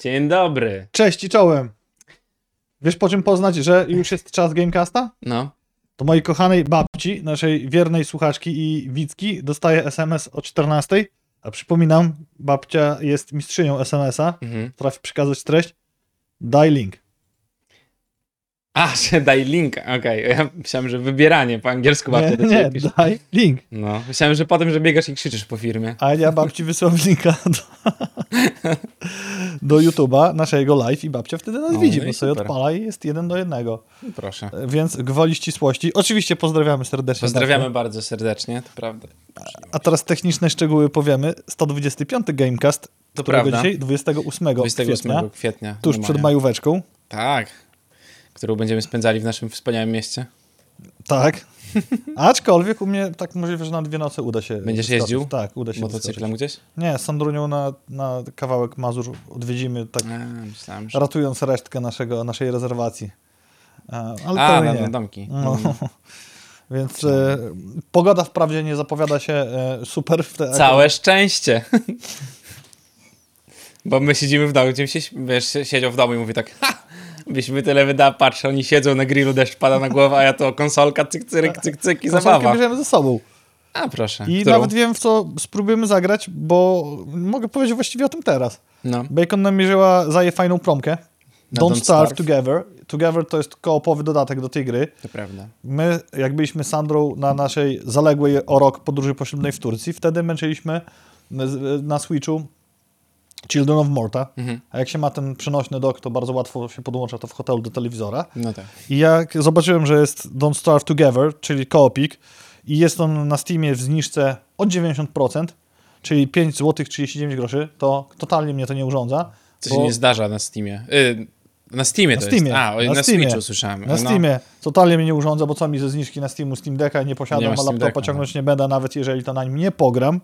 Dzień dobry. Cześć i czołem. Wiesz po czym poznać, że już jest czas Gamecasta? No. To mojej kochanej babci, naszej wiernej słuchaczki i widzki, dostaje SMS o 14. A przypominam, babcia jest mistrzynią SMS-a, Mhm. potrafi przekazać treść. Daj link. A, że daj link. Okej, ja myślałem, że wybieranie po angielsku babcia Nie, do ciebie nie, pisze. daj link. No, myślałem, że potem, że biegasz i krzyczysz po firmie. A ja babci wysyłam linka do, do YouTube'a naszego live i babcia wtedy nas No, widzi, no i bo sobie super. odpala i jest jeden do jednego. No, Proszę. Więc gwoli ścisłości. Oczywiście pozdrawiamy serdecznie. Pozdrawiamy bardzo serdecznie, to prawda. A teraz techniczne szczegóły powiemy. 125 Gamecast, To którego prawda. dzisiaj 28, 28 kwietnia, kwietnia. tuż przed maja. majóweczką. Tak. Którą będziemy spędzali w naszym wspaniałym mieście. Tak. Aczkolwiek u mnie tak możliwe, że na dwie noce uda się Będziesz wyskoczyć. jeździł Tak, uda się Motocyklem gdzieś? Nie, z Sandrunią na, na kawałek Mazur odwiedzimy, tak A, myślałem, że... ratując resztkę naszego, naszej rezerwacji. A, ale A, to na, nie. na domki. No. Mhm. Więc e, pogoda wprawdzie nie zapowiada się e, super. W te, Całe szczęście. Bo my siedzimy w domu, gdzie się, wiesz, siedział w domu i mówi tak, ha, byśmy tyle wyda, patrz, oni siedzą na grillu, deszcz pada na głowę, a ja to konsolka, cyk, cyk, cyk, cyk i Konsolkę zabawa. bierzemy ze sobą. A, proszę. I Którą? nawet wiem, w co spróbujemy zagrać, bo mogę powiedzieć właściwie o tym teraz. No. Bacon namierzyła zaje fajną promkę. Don't, Don't Starve. Together. Together to jest koopowy dodatek do tej gry. To prawda. My, jak byliśmy z Sandrą na naszej zaległej o rok podróży poślubnej w Turcji, wtedy męczyliśmy na Switchu Children of Morta. Mhm. A jak się ma ten przenośny dock, to bardzo łatwo się podłącza to w hotelu do telewizora. No tak. I jak zobaczyłem, że jest Don't Starve Together, czyli koopik, i jest on na Steamie w zniżce od 90%, czyli 5 zł 39 groszy, to totalnie mnie to nie urządza. Co bo się nie zdarza na Steamie. Y, na Steamie Na to Steamie, jest. A, na na, Steamie. Switchu słyszałem. Na no. Steamie totalnie mnie nie urządza, bo co mi ze zniżki na Steamu Steam Decka nie posiadam, Nie a laptopa Decka, ciągnąć nie będę, nawet jeżeli to na nim nie pogram.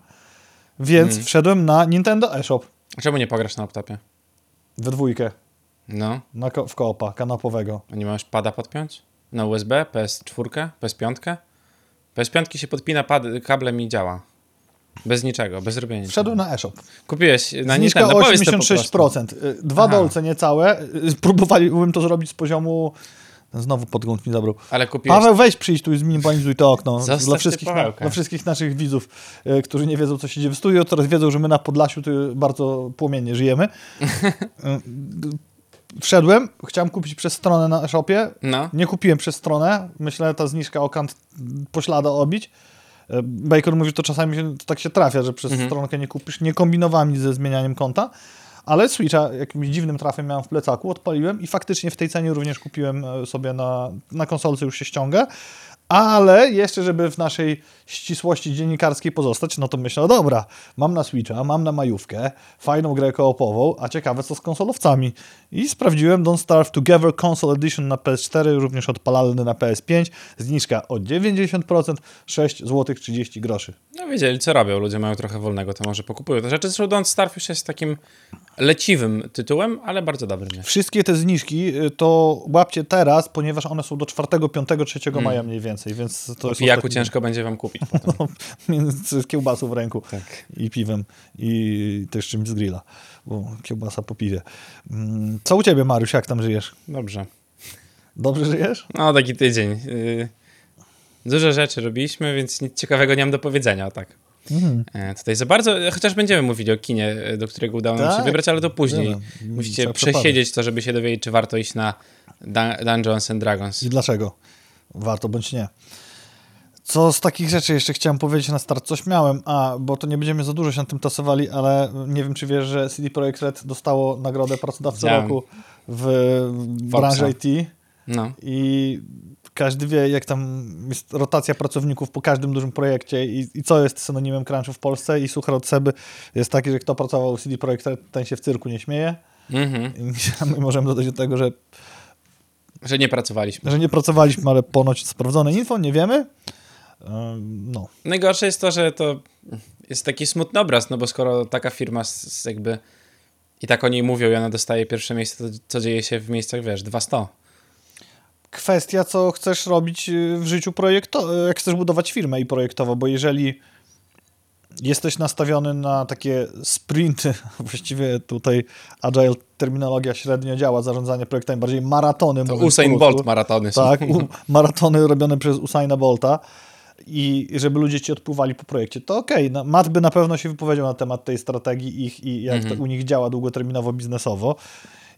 Więc Mm. wszedłem na Nintendo eShop Czemu nie pograsz na laptopie? we dwójkę No. na ko- w koopa kanapowego. A nie możesz pada podpiąć? Na USB? PS4? PS5? PS5 się podpina pad, kablem i działa. Bez niczego, bez robienia. Wszedłem na eShop. Kupiłeś na Zniżka Nintendo, o powiedz to po prostu. 86%. Y, Dwa Aha. dolce niecałe. Próbowalibym to zrobić z poziomu... Znowu podgląd mi zabrał. Ale kupiłeś... Paweł, weź przyjdź tu i zminimalizuj to okno. Zostaw Dla wszystkich, na, dla wszystkich naszych widzów, y, którzy nie wiedzą, co się dzieje w studio, teraz wiedzą, że my na Podlasiu tu bardzo płomiennie żyjemy. Y, Wszedłem, chciałem kupić przez stronę na shopie. No. Nie kupiłem przez stronę. Myślę, ta zniżka o kant poślada obić. Y, Bacon mówi, że to czasami się, to tak się trafia, że przez Mhm. stronkę nie kupisz. Nie kombinowałem nic ze zmienianiem konta. Ale Switcha jakimś dziwnym trafem miałem w plecaku, odpaliłem i faktycznie w tej cenie również kupiłem e, sobie na, na konsolce już się ściąga. Ale jeszcze, żeby w naszej ścisłości dziennikarskiej pozostać, no to myślę, no dobra, mam na Switcha, mam na majówkę, fajną grę koopową, a ciekawe co z konsolowcami. I sprawdziłem Don't Starve Together Console Edition na PS4, również odpalalny na PS5, zniżka o 90%, 6 zł 30 groszy. No wiedzieli, co robią. Ludzie mają trochę wolnego, to może pokupują te rzeczy. Zresztą Don't Starve już jest takim leciwym tytułem, ale bardzo dobrym. Wszystkie te zniżki y, to łapcie teraz, ponieważ one są do 4, 5, 3 Mm. maja mniej więcej, więc to jest Pijaku ostatni- ciężko będzie wam kupić potem. między kiełbasą w ręku Tak. i piwem i też czymś z grilla, bo kiełbasa po piwie. Mm, Co u ciebie, Mariusz, jak tam żyjesz? Dobrze. Dobrze żyjesz? No, taki tydzień. Yy, Dużo rzeczy robiliśmy, więc nic ciekawego nie mam do powiedzenia, tak. Mhm. E, Tutaj za bardzo, chociaż będziemy mówili o kinie, e, do którego udało nam się Tak, wybrać, ale to później. będziemy. Musicie Trzeba przesiedzieć to, żeby się dowiedzieć, czy warto iść na Dun- Dungeons and Dragons. I dlaczego? Warto bądź nie. Co z takich rzeczy jeszcze chciałem powiedzieć na start? Coś miałem, a bo to nie będziemy za dużo się nad tym tasowali, ale nie wiem, czy wiesz, że CD Projekt Red dostało nagrodę pracodawcy roku w branży Foxa. IT. No. i każdy wie, jak tam jest rotacja pracowników po każdym dużym projekcie i, i co jest synonimem crunchu w Polsce i suchar od Seby jest taki, że kto pracował w CD Projekt Red, ten się w cyrku nie śmieje. Mhm. I my możemy dodać do tego, że, Że nie pracowaliśmy. że nie pracowaliśmy, ale ponoć sprawdzone info, nie wiemy. No. Najgorsze jest to, że to jest taki smutny obraz, no bo skoro taka firma jakby i tak o niej mówią i ona dostaje pierwsze miejsce, to co dzieje się w miejscach, wiesz, 200. Kwestia, co chcesz robić y, w życiu projekto, jak chcesz budować firmę i projektowo, bo jeżeli jesteś nastawiony na takie sprinty, właściwie tutaj agile terminologia średnio działa, zarządzanie projektami, bardziej maratony. To Usain Bolt maratony są. Tak, u, maratony robione przez Usaina Bolta i żeby ludzie ci odpływali po projekcie. To okej, okay. Matt by na pewno się wypowiedział na temat tej strategii ich i jak Mhm. to u nich działa długoterminowo biznesowo.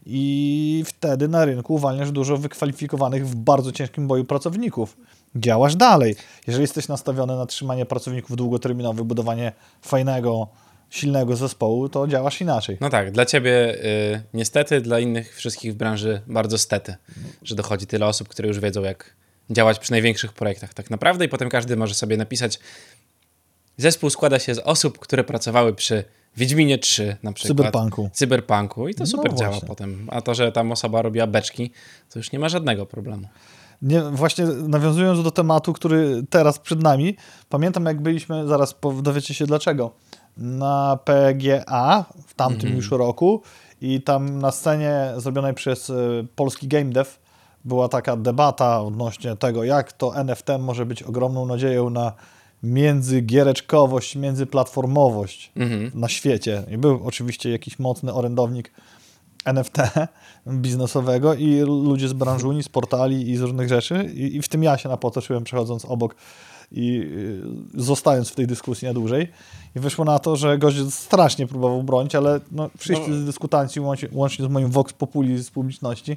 I wtedy na rynku uwalniasz dużo wykwalifikowanych w bardzo ciężkim boju pracowników. Działasz dalej. Jeżeli jesteś nastawiony na trzymanie pracowników długoterminowych, budowanie fajnego, silnego zespołu, to działasz inaczej. No tak, dla ciebie y, niestety, dla innych wszystkich w branży bardzo stety, że dochodzi tyle osób, które już wiedzą, jak działać przy największych projektach tak naprawdę i potem każdy może sobie napisać zespół składa się z osób, które pracowały przy Wiedźminie 3 na przykład. Cyberpunku. Cyberpunku i to No super działa właśnie. potem. A to, że tam osoba robiła beczki, to już nie ma żadnego problemu. Nie, właśnie nawiązując do tematu, który teraz przed nami, pamiętam jak byliśmy, zaraz dowiecie się dlaczego, na PGA w tamtym już roku i tam na scenie zrobionej przez y, polski game dev była taka debata odnośnie tego, jak to NFT może być ogromną nadzieją na międzygiereczkowość, międzyplatformowość na świecie. I był oczywiście jakiś mocny orędownik NFT biznesowego i ludzie z branżuni, z portali i z różnych rzeczy i, i w tym ja się napotoczyłem przechodząc obok i y, zostając w tej dyskusji na dłużej i wyszło na to, że gość strasznie próbował bronić, ale no, wszyscy No. dyskutanci łącznie, łącznie z moim vox populi z publiczności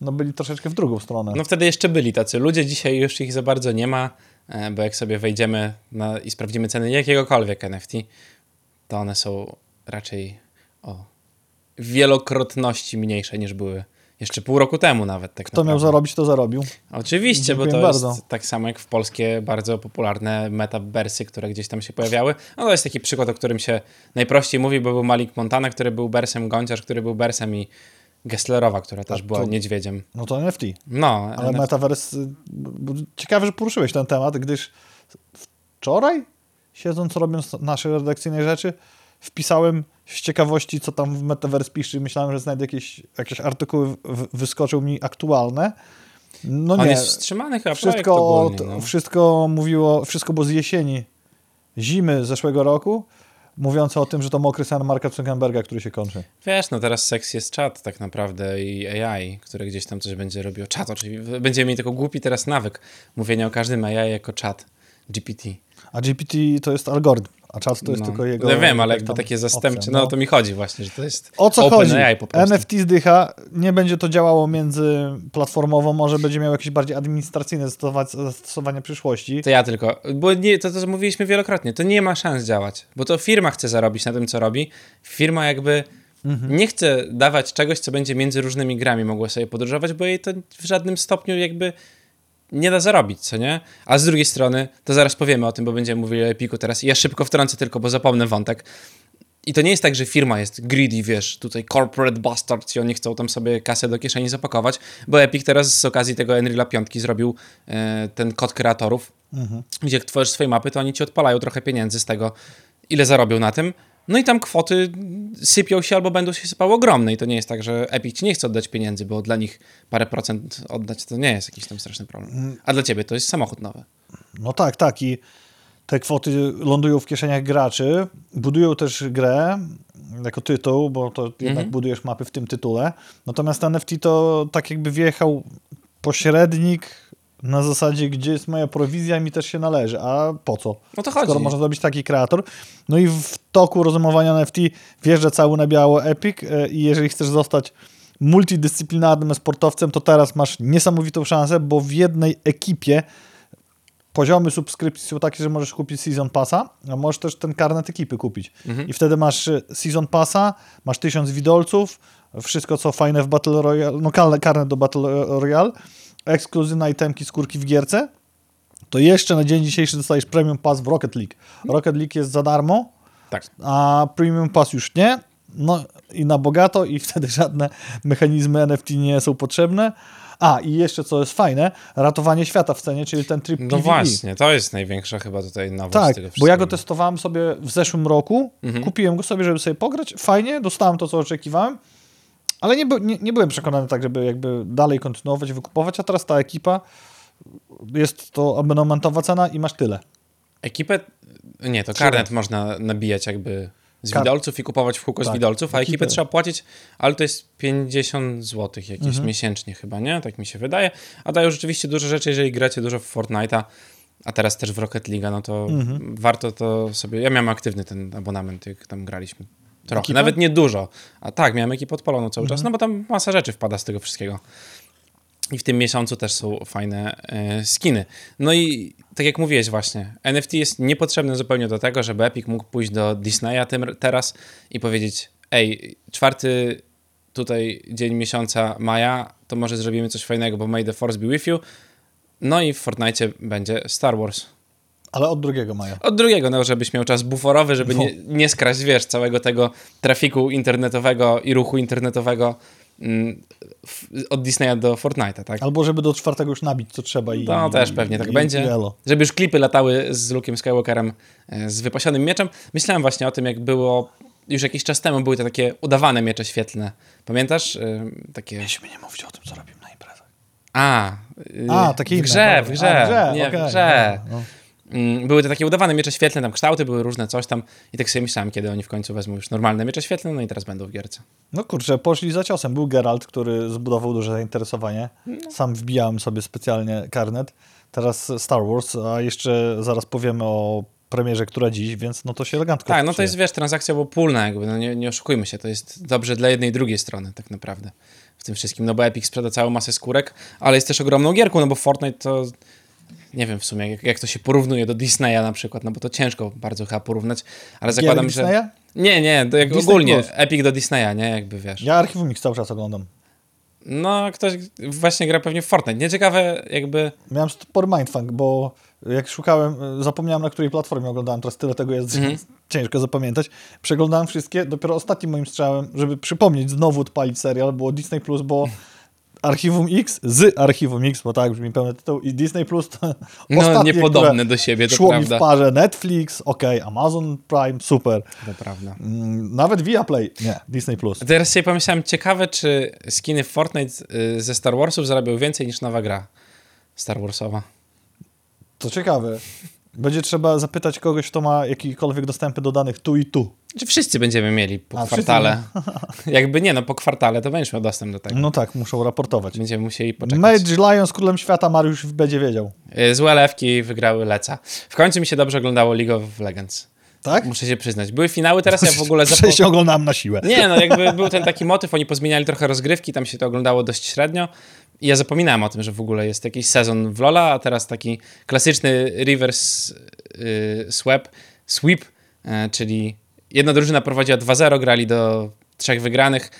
no byli troszeczkę w drugą stronę. No wtedy jeszcze byli tacy ludzie, dzisiaj już ich za bardzo nie ma, e, bo jak sobie wejdziemy na, i sprawdzimy ceny jakiegokolwiek NFT, to one są raczej o wielokrotności mniejsze niż były jeszcze pół roku temu nawet. Tak Kto miał naprawdę. zarobić, to zarobił. Oczywiście, bo to Dziękuję jest bardzo. tak samo jak w polskie bardzo popularne metaversy, które gdzieś tam się pojawiały. No to jest taki przykład, o którym się najprościej mówi, bo był Malik Montana, który był bersem, Gąciarz, który był bersem i Gesslerowa, która też była to- niedźwiedziem. No to NFT. No, Ale NFT Metaverse, y, ciekawe, że poruszyłeś ten temat, gdyż wczoraj, siedząc, robiąc nasze redakcyjne rzeczy, wpisałem z ciekawości, co tam w Metaverse pisze. Myślałem, że znajdę jakieś, jakieś artykuły, wyskoczył mi aktualne. No On nie, jest wstrzymany chyba wszystko, ogólnie, no. wszystko mówiło, wszystko było z jesieni, zimy zeszłego roku, mówiące o tym, że to mokry sen Marka Zuckerberga, który się kończy. Wiesz, no teraz seks jest czat tak naprawdę i AI, które gdzieś tam coś będzie robiło. Czat oczywiście. Będziemy mieli tylko głupi teraz nawyk mówienia o każdym AI jako czat. GPT. A GPT to jest algorytm, a czas to jest no. tylko jego... Ja wiem, ale jakby tam takie zastępcze, opcja, no o to mi chodzi właśnie, że to jest O co chodzi? NFT zdycha, nie będzie to działało międzyplatformowo, może będzie miał jakieś bardziej administracyjne zastosowa- zastosowanie przyszłości. To ja tylko, bo nie, to, to mówiliśmy wielokrotnie, to nie ma szans działać, bo to firma chce zarobić na tym, co robi. Firma jakby Mhm. nie chce dawać czegoś, co będzie między różnymi grami mogła sobie podróżować, bo jej to w żadnym stopniu jakby nie da zarobić, co nie? A z drugiej strony, to zaraz powiemy o tym, bo będziemy mówili o Epiku teraz. Ja szybko wtrącę tylko, bo zapomnę wątek. I to nie jest tak, że firma jest greedy, wiesz, tutaj corporate bastards i oni chcą tam sobie kasę do kieszeni zapakować, bo Epic teraz z okazji tego Unreal'a 5 zrobił e, ten kod kreatorów, gdzie jak tworzysz swoje mapy, to oni ci odpalają trochę pieniędzy z tego, ile zarobią na tym. No i tam kwoty sypią się albo będą się sypały ogromne i to nie jest tak, że Epic ci nie chce oddać pieniędzy, bo dla nich parę procent oddać to nie jest jakiś tam straszny problem. A dla ciebie to jest samochód nowy. No tak, tak i te kwoty lądują w kieszeniach graczy, budują też grę jako tytuł, bo to jednak Mhm. budujesz mapy w tym tytule. Natomiast NFT to tak jakby wjechał pośrednik na zasadzie, gdzie jest moja prowizja, mi też się należy. A po co? O to chodzi. Skoro można zrobić taki kreator. No i w toku rozumowania NFT wjeżdża cały na biało Epic e, i jeżeli chcesz zostać multidyscyplinarnym sportowcem, to teraz masz niesamowitą szansę, bo w jednej ekipie poziomy subskrypcji są takie, że możesz kupić Season Passa, a możesz też ten karnet ekipy kupić. I wtedy masz y, Season Passa, masz tysiąc widolców, wszystko co fajne w Battle Royale, no kar- karnet do Battle Royale, ekskluzywne itemki, skórki w gierce, to jeszcze na dzień dzisiejszy dostajesz Premium Pass w Rocket League. Rocket League jest za darmo, Tak. a Premium Pass już nie. No i na bogato i wtedy żadne mechanizmy NFT nie są potrzebne. A i jeszcze co jest fajne, ratowanie świata w cenie, czyli ten tryb No PvE. właśnie, to jest największa chyba tutaj nowość Tak, tego bo ja go testowałem sobie w zeszłym roku, Mhm. kupiłem go sobie, żeby sobie pograć, fajnie, dostałem to, co oczekiwałem, ale nie, nie, nie byłem przekonany tak, żeby jakby dalej kontynuować, wykupować, a teraz ta ekipa, jest to abonamentowa cena i masz tyle. Ekipę Nie, to karnet można nabijać jakby z Kar- widolców i kupować w kółko z Tak, widolców, a ekipę ekipy. trzeba płacić, ale to jest 50 zł jakieś Mhm. miesięcznie chyba, nie? Tak mi się wydaje. A dają rzeczywiście dużo rzeczy, jeżeli gracie dużo w Fortnite'a, a teraz też w Rocket League, no to Mhm. warto to sobie... Ja miałem aktywny ten abonament, jak tam graliśmy. Trochę, Ekipę? nawet nie dużo. A tak, miałem ekipę odpaloną cały Mhm. czas, no bo tam masa rzeczy wpada z tego wszystkiego. I w tym miesiącu też są fajne e, skiny. No i tak jak mówiłeś właśnie, NFT jest niepotrzebne zupełnie do tego, żeby Epic mógł pójść do Disneya tym, teraz i powiedzieć ej, czwarty tutaj dzień miesiąca maja, to może zrobimy coś fajnego, bo May the Force be with you. No i w Fortnite będzie Star Wars. Ale od 2 maja. Od drugiego, no żebyś miał czas buforowy, żeby nie, nie skraść, wiesz, całego tego trafiku internetowego i ruchu internetowego mm, w, od Disneya do Fortnite'a, tak? Albo żeby do czwartego już nabić, co trzeba i... No też pewnie tak i- będzie. i. Żeby już klipy latały z Luke'em Skywalkerem e, z wypasionym mieczem. Myślałem właśnie o tym, jak było już jakiś czas temu były te takie udawane miecze świetlne. Pamiętasz? E, Takie... Mieliśmy nie mówić o tym, co robimy na imprezach. A, y, A, takie w inne. grze, w grze, A, grze, nie, w grze. no, Były te takie udawane miecze świetlne, tam kształty były różne, coś tam. I tak sobie myślałem, kiedy oni w końcu wezmą już normalne miecze świetlne, no i teraz będą w gierce. No kurczę, poszli za ciosem. Był Geralt, który zbudował duże zainteresowanie. No. Sam wbijałem sobie specjalnie karnet. Teraz Star Wars, a jeszcze zaraz powiemy o premierze, która dziś, więc no to się elegancko Tak, no to jest, wiesz, transakcja obopólna, jakby, no nie, nie oszukujmy się, to jest dobrze dla jednej i drugiej strony tak naprawdę w tym wszystkim, no bo Epic sprzeda całą masę skórek, ale jest też ogromną gierką, no bo Fortnite to, nie wiem w sumie, jak, jak to się porównuje do Disneya na przykład, no bo to ciężko bardzo chyba porównać, ale zakładam, Gier że... Disneya? Nie, nie, to jak Disney ogólnie, Plus. Epic do Disneya, nie, jakby, wiesz. Ja Archiwum Mix cały czas oglądam. No, ktoś właśnie gra pewnie w Fortnite, nieciekawe jakby... Miałem spory mindfuck, bo jak szukałem, zapomniałem na której platformie oglądałem, teraz tyle tego jest, Mhm. że ciężko zapamiętać. Przeglądałem wszystkie, dopiero ostatnim moim strzałem, żeby przypomnieć, znowu odpalić serial, było Disney+, Plus, bo Archiwum X z Archiwum X, bo tak brzmi pełny tytuł, i Disney+, Plus to No, ostatnie, niepodobne do siebie, to szło prawda. mi w parze Netflix, ok, Amazon Prime, super. To prawda. Mm, Nawet Viaplay, nie, Disney+. Plus. Teraz sobie pomyślałem, ciekawe, czy skiny w Fortnite y, ze Star Warsów zarabiał więcej niż nowa gra Star Warsowa. To ciekawe. Będzie trzeba zapytać kogoś, kto ma jakikolwiek dostępy do danych tu i tu. Czy wszyscy będziemy mieli po A, kwartale? Jakby nie, no po kwartale to będziesz miał dostęp do tego. No tak, muszą raportować. Będziemy musieli poczekać. Mage Lion z Królem Świata Mariusz będzie wiedział. Y, Złe lewki wygrały Leca. W końcu mi się dobrze oglądało League of Legends. Tak? Muszę się przyznać. Były finały, teraz ja w ogóle zapo- Sześć oglądam na siłę. Nie, no jakby był ten taki motyw, oni pozmieniali trochę rozgrywki, tam się to oglądało dość średnio. Ja zapominałem o tym, że w ogóle jest jakiś sezon w Lola, a teraz taki klasyczny reverse y, swap, sweep, e, czyli jedna drużyna prowadziła 2-0, grali do trzech wygranych.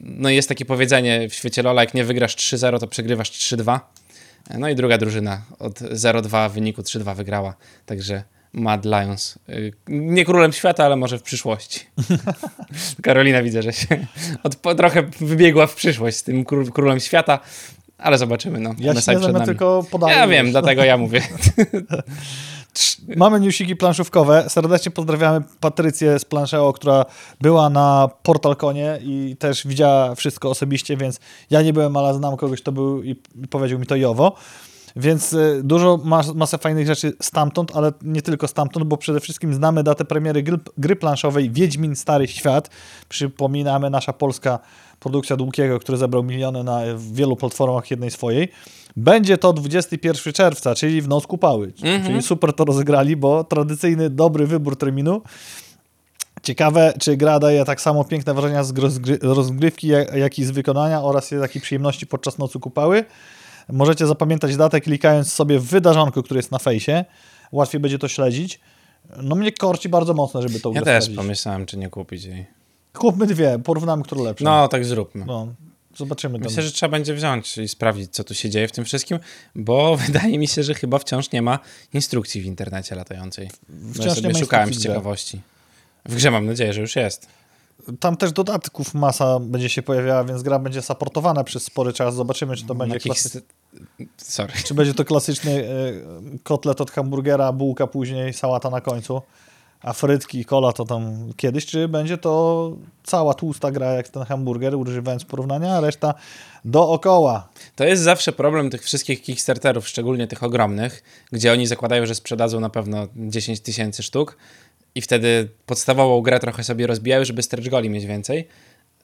No i jest takie powiedzenie w świecie Lola, jak nie wygrasz 3-0, to przegrywasz 3-2. E, No i druga drużyna od 0-2 w wyniku 3-2 wygrała. Także Mad Lions. Y, Nie królem świata, ale może w przyszłości. Karolina widzę, że się od, trochę wybiegła w przyszłość z tym król, królem świata, ale zobaczymy. No, Ja One się nie tylko podaję. Ja wiem, dlatego ja mówię. Mamy newsiki planszówkowe. Serdecznie pozdrawiamy Patrycję z Planszeo, która była na Portalkonie i też widziała wszystko osobiście, więc ja nie byłem, ale znam kogoś, kto był i i powiedział mi to Jowo. Więc y, dużo, mas, masę fajnych rzeczy stamtąd, ale nie tylko stamtąd, bo przede wszystkim znamy datę premiery gry, gry planszowej Wiedźmin Stary Świat. Przypominamy, nasza polska produkcja Długiego, który zebrał miliony na w wielu platformach jednej swojej. Będzie to 21 czerwca, czyli w noc kupały. Mhm. Czyli super to rozegrali, bo tradycyjny, dobry wybór terminu. Ciekawe, czy gra daje tak samo piękne wrażenia z rozgry- rozgrywki, jak, jak i z wykonania oraz takiej przyjemności podczas nocy kupały. Możecie zapamiętać datę klikając sobie w wydarzonku, który jest na fejsie. Łatwiej będzie to śledzić. No mnie korci bardzo mocno, żeby to Ja też sprawdzić. pomyślałem, czy nie kupić jej. Kupmy dwie, porównamy, które lepsze. No, tak zróbmy. No, zobaczymy. Tam. Myślę, że trzeba będzie wziąć i sprawdzić, co tu się dzieje w tym wszystkim, bo wydaje mi się, że chyba wciąż nie ma instrukcji w internecie latającej. Wciąż ja nie sobie ma szukałem z ciekawości. W grze mam nadzieję, że już jest. Tam też dodatków masa będzie się pojawiała, więc gra będzie supportowana przez spory czas. Zobaczymy, czy to będzie Jakich... klasy... Sorry. Czy będzie to klasyczny y, kotlet od hamburgera, bułka później, sałata na końcu. a frytki i kola to tam kiedyś, czy będzie to cała tłusta gra jak ten hamburger, używając porównania, a reszta dookoła. To jest zawsze problem tych wszystkich Kickstarterów, szczególnie tych ogromnych, gdzie oni zakładają, że sprzedadzą na pewno 10 tysięcy sztuk i wtedy podstawową grę trochę sobie rozbijają, żeby stretch goli mieć więcej.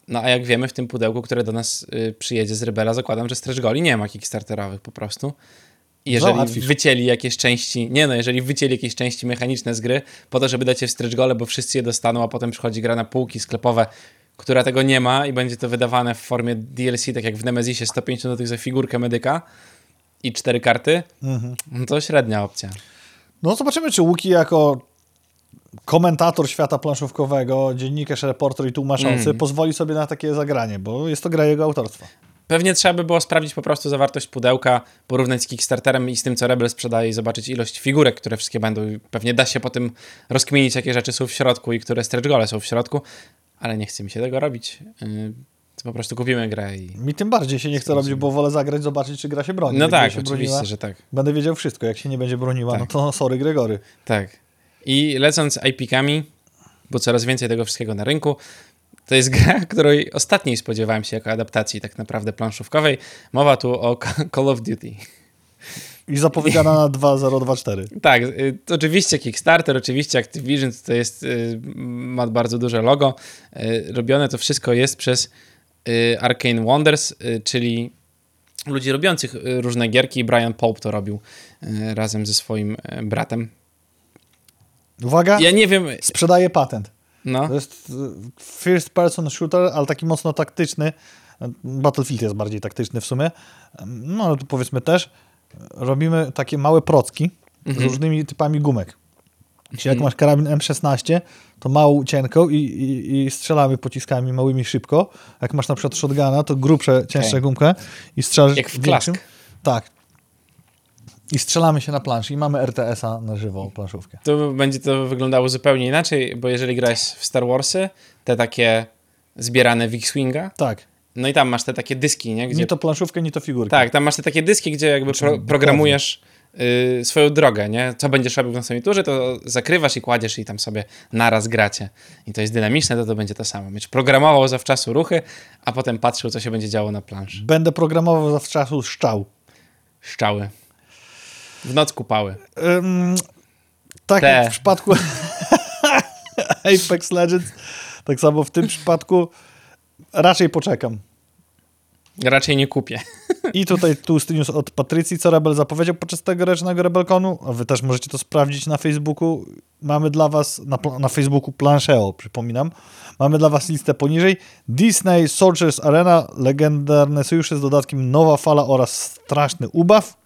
No a jak wiemy, w tym pudełku, które do nas y, przyjedzie z Rybela, zakładam, że stretch goli nie ma Kickstarterowych po prostu. Jeżeli Załatwisz. wycięli jakieś części, nie no, jeżeli wycięli jakieś części mechaniczne z gry, po to, żeby dać je w stretch gole, bo wszyscy je dostaną, a potem przychodzi gra na półki sklepowe, która tego nie ma i będzie to wydawane w formie DLC, tak jak w Nemezisie 150 zł za figurkę medyka i cztery karty, no to średnia opcja. No zobaczymy, czy Łuki jako komentator świata planszówkowego, dziennikarz, reporter i tłumaczący Mm. pozwoli sobie na takie zagranie, bo jest to gra jego autorstwa. Pewnie trzeba by było sprawdzić po prostu zawartość pudełka, porównać z Kickstarterem i z tym, co Rebel sprzedaje i zobaczyć ilość figurek, które wszystkie będą. Pewnie da się po tym rozkminić, jakie rzeczy są w środku i które stretch gole są w środku, ale nie chce mi się tego robić. Yy, to po prostu kupimy grę i... Mi tym bardziej się nie chce robić, bo wolę zagrać, zobaczyć, czy gra się broni. No Jak tak, oczywiście, broniła, że tak. Będę wiedział wszystko. Jak się nie będzie broniła, Tak. no to sorry Gregory. Tak. I lecąc IP-kami, bo coraz więcej tego wszystkiego na rynku, to jest gra, której ostatniej spodziewałem się jako adaptacji tak naprawdę planszówkowej. Mowa tu o Call of Duty. I zapowiedziana na 2024. Tak, y, to oczywiście Kickstarter, oczywiście Activision to jest, y, ma bardzo duże logo. Y, Robione to wszystko jest przez Arcane Wonders, czyli ludzi robiących różne gierki. Brian Pope to robił razem ze swoim bratem. Uwaga, Ja nie wiem, sprzedaje patent. no, To jest y, first person shooter, ale taki mocno taktyczny. Battlefield jest bardziej taktyczny w sumie. No ale tu powiedzmy też, robimy takie małe procki z różnymi typami gumek. Czyli jak masz karabin M16, to małą cienką i, i, i strzelamy pociskami małymi szybko. Jak masz na przykład shotguna, to grubsze, cięższe Okej. gumkę i strzelasz Jak w większym. Klask. Tak. I strzelamy się na planszy i mamy RTS-a na żywo, planszówkę. to będzie to wyglądało zupełnie inaczej, bo jeżeli grałeś w Star Warsy, te takie zbierane w X-Winga, Tak. no i tam masz te takie dyski, nie? Gdzie Nie to planszówkę, nie to figurki. Tak, tam masz te takie dyski, gdzie jakby pro, programujesz y, swoją drogę, nie? Co będziesz robił w następnej turze, to zakrywasz i kładziesz i tam sobie naraz gracie. I to jest dynamiczne, to to będzie to samo. Będziesz programował zawczasu ruchy, a potem patrzył, co się będzie działo na planszy. Będę programował zawczasu szczał. Szczały. W noc kupały. Ym, tak Te. jak w przypadku Apex Legends, tak samo w tym przypadku raczej poczekam. Raczej nie kupię. I tutaj tłusty news od Patrycji, co Rebel zapowiedział podczas tegorocznego Rebelkonu, a wy też możecie to sprawdzić na Facebooku. Mamy dla was, na, na Facebooku Plancheo, przypominam, mamy dla was listę poniżej. Disney Soldiers Arena, legendarne sojusze z dodatkiem Nowa Fala oraz Straszny Ubaw.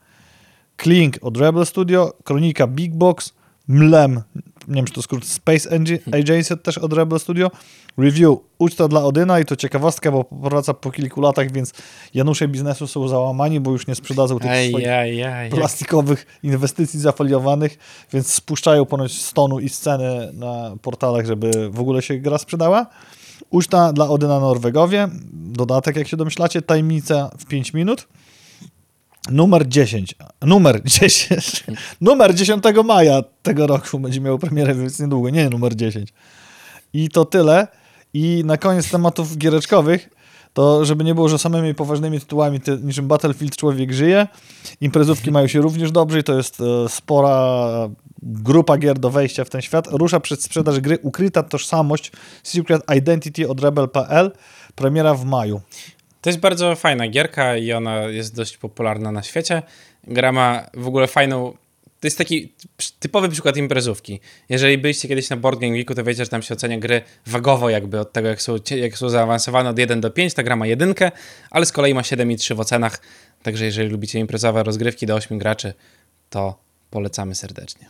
Klink od Rebel Studio, Kronika Big Box, Mlem, nie wiem czy to skrót Space Agency też od Rebel Studio, Review Uczta dla Odyna i to ciekawostka, bo powraca po kilku latach, więc Janusze biznesu są załamani, bo już nie sprzedadzą tych Aj, swoich aj, aj. plastikowych inwestycji zafaliowanych, więc spuszczają ponoć z tonu i sceny na portalach, żeby w ogóle się gra sprzedała. Uczta dla Odyna Norwegowie, dodatek jak się domyślacie, tajemnica w 5 minut. Numer 10. Numer 10. numer 10 maja tego roku będzie miał premierę, więc niedługo. Nie, numer 10. I to tyle. I na koniec tematów giereczkowych, to żeby nie było, że samymi poważnymi tytułami ty, niczym Battlefield Człowiek żyje, imprezówki mają się również dobrze i to jest e, spora grupa gier do wejścia w ten świat. Rusza przed sprzedaż gry Ukryta Tożsamość Secret Identity od Rebel.pl. Premiera w maju. To jest bardzo fajna gierka i ona jest dość popularna na świecie. Gra ma w ogóle fajną. To jest taki typowy przykład imprezówki. Jeżeli byliście kiedyś na Board Game Geeku, to wiecie, że tam się ocenia gry wagowo, jakby od tego, jak są, jak są zaawansowane od 1 do 5. Ta gra ma jedynkę, ale z kolei ma 7,3 w ocenach. Także jeżeli lubicie imprezowe rozgrywki do 8 graczy, to polecamy serdecznie.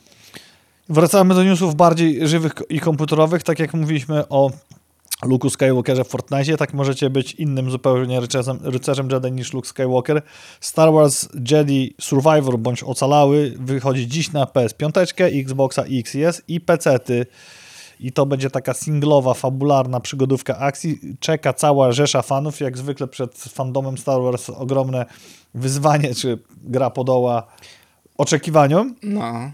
Wracamy do newsów bardziej żywych i komputerowych. Tak jak mówiliśmy o Luke'u Skywalkerze w Fortnite, tak możecie być innym zupełnie rycerzem, rycerzem Jedi niż Luke Skywalker. Star Wars Jedi Survivor bądź Ocalały wychodzi dziś na PS5, Xboxa X i S i PC-ty. I to będzie taka singlowa, fabularna przygodówka akcji. Czeka cała rzesza fanów. Jak zwykle przed fandomem Star Wars ogromne wyzwanie, czy gra podoła oczekiwaniom. No.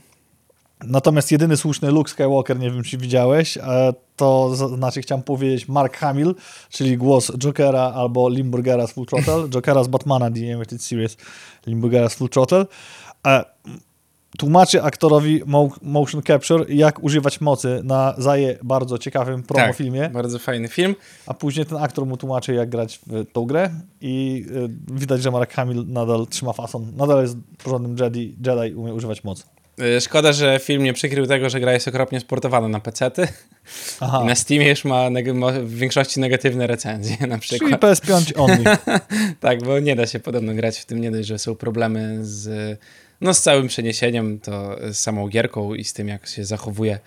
Natomiast jedyny słuszny Luke Skywalker, nie wiem czy widziałeś, e, to znaczy chciałem powiedzieć Mark Hamill, czyli głos Jokera albo Limburgera z Full Throttle, Jokera z Batmana The Animated Series, Limburgera z Full Throttle. E, tłumaczy aktorowi motion capture, jak używać mocy na zaje bardzo ciekawym promofilmie. Tak, bardzo fajny film. A później ten aktor mu tłumaczy, jak grać w tą grę i y, widać, że Mark Hamill nadal trzyma fason. Nadal jest porządnym Jedi, Jedi umie używać mocy. Y, szkoda, że film nie przykrył tego, że gra jest okropnie sportowana na PC-ty. Aha. I na Steamie już ma, ma, w większości negatywne recenzje na przykład. Czyli PS5 only. tak, bo nie da się podobno grać w tym, nie dość, że są problemy z no z całym przeniesieniem, to z samą gierką i z tym, jak się zachowuje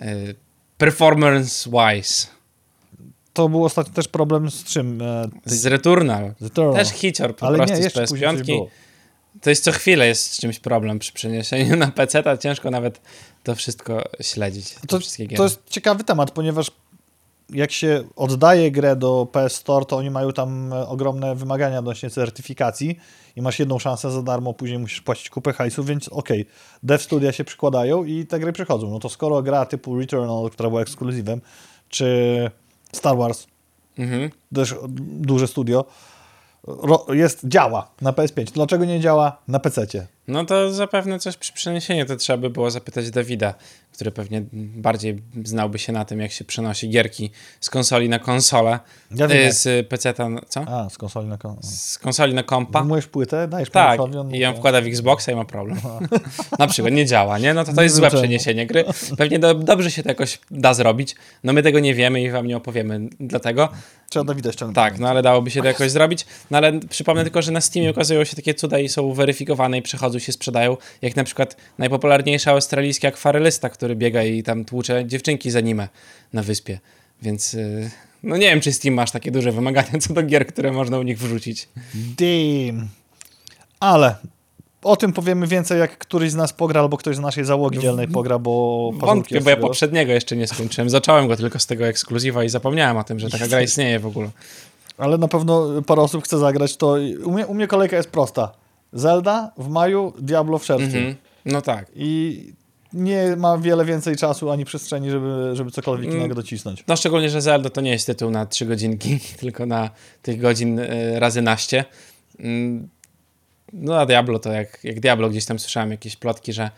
e, performance-wise. To był ostatnio też problem z czym? E, z Returnal. Returnal. Też hicior po Ale prostu nie, z PS5. To jest co chwilę jest z czymś problem przy przeniesieniu na PC, a ciężko nawet to wszystko śledzić. To, to jest ciekawy temat, ponieważ jak się oddaje grę do PS Store, to oni mają tam e, ogromne wymagania odnośnie certyfikacji i masz jedną szansę za darmo, później musisz płacić kupę hajsu, więc okej, okay, dev studia się przykładają i te gry przychodzą. No to skoro gra typu Returnal, która była ekskluzywem, czy Star Wars, mhm. też duże studio, jest, działa na PS5. Dlaczego nie działa na PC? No to zapewne coś przy przeniesieniu to trzeba by było zapytać Dawida, który pewnie bardziej znałby się na tym, jak się przenosi gierki z konsoli na konsolę. Ja wiem, y, z PC na co? A, z konsoli na kompa. Z konsoli na kompa. Wymujesz płytę, dajesz Tak, i ją wkłada w Xboxa i ma problem. na przykład nie działa, nie? No to to jest złe przeniesienie gry. Pewnie do, dobrze się to jakoś da zrobić. No my tego nie wiemy i wam nie opowiemy dlatego. Trzeba Dawida ściągnąć. Tak, no ale dałoby się to jakoś zrobić. No ale przypomnę tylko, że na Steamie okazują się takie cuda i są weryfikowane i przechodzą się sprzedają, jak na przykład najpopularniejszy australijski akwarelista, który biega i tam tłucze dziewczynki za nim na wyspie. Więc y, no nie wiem, czy Steam masz takie duże wymagania co do gier, które można u nich wrzucić. Damn. Ale o tym powiemy więcej, jak któryś z nas pogra, albo ktoś z naszej załogi dzielnej pogra, bo... Wątpię, bo ja poprzedniego jeszcze nie skończyłem. Zacząłem go tylko z tego ekskluzywa i zapomniałem o tym, że taka gra istnieje w ogóle. Ale na pewno parę osób chce zagrać, to u mnie, u mnie kolejka jest prosta. Zelda w maju, Diablo w czerwcu. Mm -hmm. No tak. I nie ma wiele więcej czasu ani przestrzeni, żeby, żeby cokolwiek mm. innego docisnąć. No szczególnie, że Zelda to nie jest tytuł na trzy godzinki, tylko na tych godzin y, razy naście. Mm, no a Diablo to jak, jak Diablo gdzieś tam słyszałem jakieś plotki, że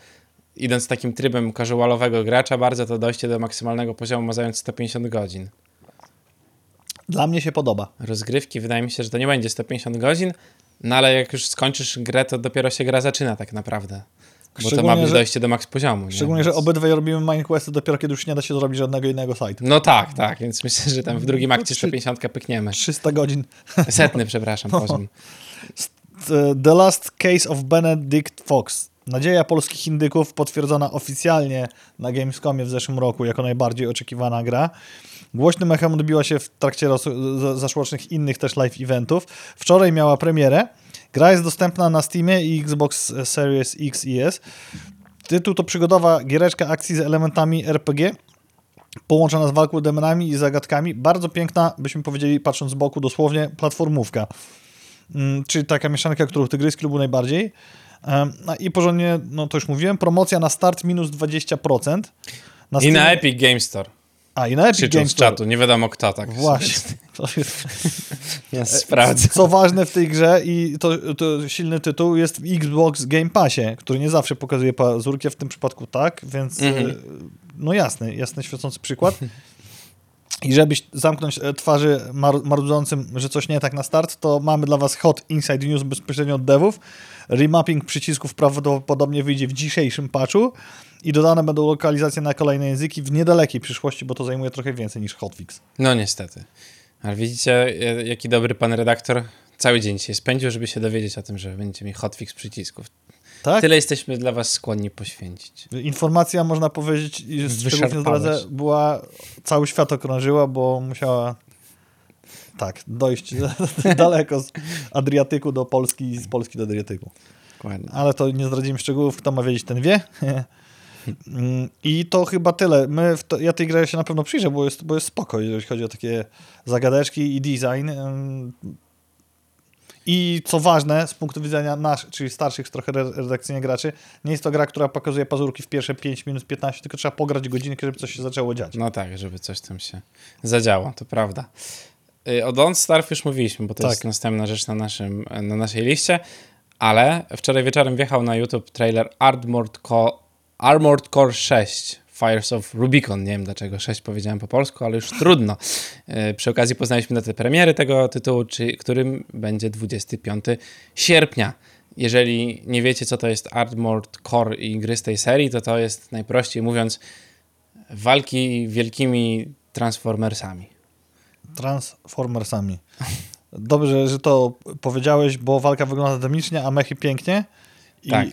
idąc takim trybem casualowego gracza bardzo, to dojście do maksymalnego poziomu ma zająć 150 godzin. Dla mnie się podoba. Rozgrywki, wydaje mi się, że to nie będzie 150 godzin, no ale jak już skończysz grę, to dopiero się gra zaczyna tak naprawdę. Bo to ma być dojście do max poziomu. Szczególnie, nie? że obydwaj robimy Minecraft dopiero kiedy już nie da się zrobić żadnego innego site. No tak, tak, więc myślę, że tam w drugim akcie 150 pykniemy. 300 godzin. Setny, przepraszam, no. poziom. The Last Case of Benedict Fox. Nadzieja polskich indyków potwierdzona oficjalnie na Gamescomie w zeszłym roku jako najbardziej oczekiwana gra. Głośnym echem odbiła się w trakcie zaszłocznych innych też live eventów. Wczoraj miała premierę. Gra jest dostępna na Steamie i Xbox Series X i S. Tytuł to przygodowa giereczka akcji z elementami RPG, połączona z walką demonami i zagadkami. Bardzo piękna, byśmy powiedzieli, patrząc z boku, dosłownie platformówka. Mm, czyli taka mieszanka, którą Tygrys lubił najbardziej. No I porządnie, no to już mówiłem, promocja na start minus 20%. Na I na Epic Game Store. A, i na Epic Games z czatu, nie wiadomo kto tak. Właśnie. ja sprawdzę. Co ważne w tej grze i to, to silny tytuł jest w Xbox Game Passie, który nie zawsze pokazuje pazurki, w tym przypadku tak, więc mm -hmm. no jasny, jasny, świecący przykład. I żebyś zamknąć e, twarzy mar marudzącym, że coś nie tak na start, to mamy dla was hot inside news bezpośrednio od devów. Remapping przycisków prawdopodobnie wyjdzie w dzisiejszym patchu i dodane będą lokalizacje na kolejne języki w niedalekiej przyszłości, bo to zajmuje trochę więcej niż hotfix. No niestety. Ale widzicie, jaki dobry pan redaktor cały dzień się spędził, żeby się dowiedzieć o tym, że będzie mi hotfix przycisków. Tak? Tyle jesteśmy dla was skłonni poświęcić. Informacja, można powiedzieć, szczególnie zdradze, była, cały świat okrążyła, bo musiała tak, dojść daleko z Adriatyku do Polski i z Polski do Adriatyku. Dokładnie. Ale to nie zdradzimy szczegółów, kto ma wiedzieć, ten wie. I to chyba tyle. My to, ja tej grze się na pewno przyjrzę, bo jest, bo jest spoko, jeżeli chodzi o takie zagadeczki i design. I co ważne, z punktu widzenia nasz, czyli starszych trochę redakcyjnie graczy, nie jest to gra, która pokazuje pazurki w pierwsze 5 minut 15, tylko trzeba pograć godzinkę, żeby coś się zaczęło dziać. No tak, żeby coś tam się zadziało, to prawda. Y, o Don't Starve już mówiliśmy, bo to Tak. jest następna rzecz na, naszym, na naszej liście, ale wczoraj wieczorem wjechał na YouTube trailer Armored Core, Armored Core 6 Fires of Rubicon. Nie wiem dlaczego 6 powiedziałem po polsku, ale już trudno. Y, Przy okazji poznaliśmy datę premiery tego tytułu, czy, którym będzie 25 sierpnia. Jeżeli nie wiecie, co to jest Armored Core i gry z tej serii, to to jest najprościej mówiąc walki wielkimi transformersami. Transformersami. Dobrze, że to powiedziałeś, bo walka wygląda dynamicznie, a mechy pięknie. I Tak.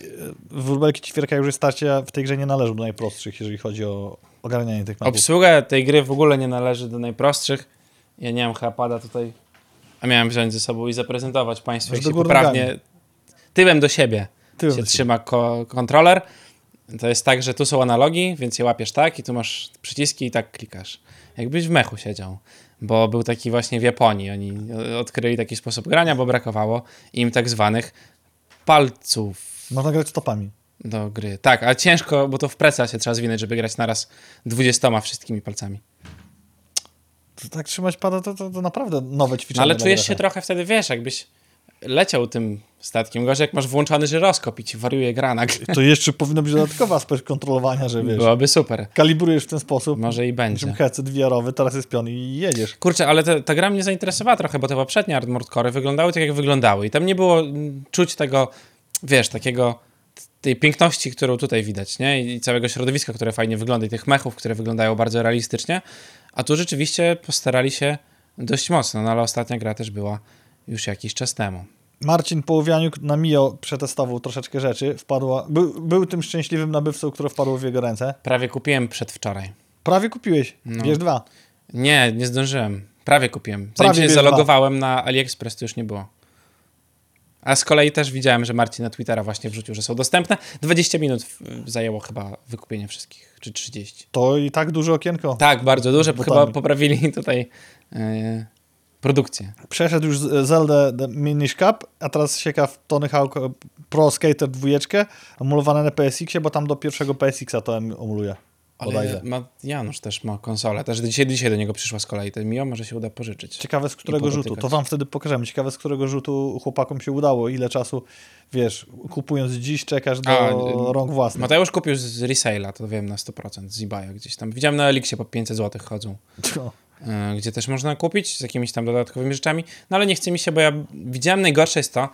wróbelki ćwierka już starcia w tej grze nie należą do najprostszych, jeżeli chodzi o ogarnianie tych mapów. Obsługa tej gry w ogóle nie należy do najprostszych. Ja nie mam chyba pada tutaj, a miałem wziąć ze sobą i zaprezentować Państwu, jak się poprawnie nogami. tyłem do siebie Tyłem się do trzyma ko- kontroler. To jest tak, że tu są analogi, więc je łapiesz tak i tu masz przyciski i tak klikasz. Jakbyś w mechu siedział. Bo był taki właśnie w Japonii. Oni odkryli taki sposób grania, bo brakowało im tak zwanych palców Można grać stopami. do gry. Tak, ale ciężko, bo to w preca się trzeba zwinąć, żeby grać naraz 20 wszystkimi palcami. To tak trzymać pada, to, to, to naprawdę nowe No ćwiczenie. ale dla czujesz gracza. się trochę wtedy, wiesz, jakbyś leciał tym statkiem. Gorzej jak masz włączony żyroskop i ci wariuje gra nagle. To jeszcze powinno być dodatkowa aspekt kontrolowania, że wiesz, Byłoby super. kalibrujesz w ten sposób, Może i będzie. czym headset VR-owy, teraz jest pion i jedziesz. Kurczę, ale ta, ta gra mnie zainteresowała trochę, bo te poprzednie Armored Core wyglądały tak, jak wyglądały. I tam nie było czuć tego, wiesz, takiego, tej piękności, którą tutaj widać, nie? I całego środowiska, które fajnie wygląda, i tych mechów, które wyglądają bardzo realistycznie. A tu rzeczywiście postarali się dość mocno, no ale ostatnia gra też była już jakiś czas temu. Marcin Połowianiuk na Mio przetestował troszeczkę rzeczy, wpadła, był, był tym szczęśliwym nabywcą, które wpadło w jego ręce. Prawie kupiłem przedwczoraj. Prawie kupiłeś, No. bierz dwa. Nie, nie zdążyłem. Prawie kupiłem. Zanim Prawie się zalogowałem na AliExpress, to już nie było. A z kolei też widziałem, że Marcin na Twittera właśnie wrzucił, że są dostępne. 20 minut zajęło chyba wykupienie wszystkich, czy 30. To i tak duże okienko. Tak, bardzo duże. Z Chyba poprawili tutaj e, produkcję. Przeszedł już z- Zelda The Minish Cup, a teraz sieka w Tony Hawk e, Pro Skater 2, emulowane na PSX-ie, bo tam do pierwszego PSX-a to em- emuluje. Ale ma, Janusz też ma konsolę. Też dzisiaj, dzisiaj do niego przyszła z kolei. Ten Mio może się uda pożyczyć. Ciekawe z którego rzutu, to wam wtedy pokażemy. Ciekawe z którego rzutu chłopakom się udało, ile czasu, wiesz, kupując dziś czekasz do A, rąk własnych. Mateusz kupił z resale'a, to wiem na 100%, z eBaya gdzieś tam. Widziałem na Elixie po 500 zł chodzą. No. e, gdzie też można kupić z jakimiś tam dodatkowymi rzeczami. No ale nie chce mi się, bo ja widziałem najgorsze jest to.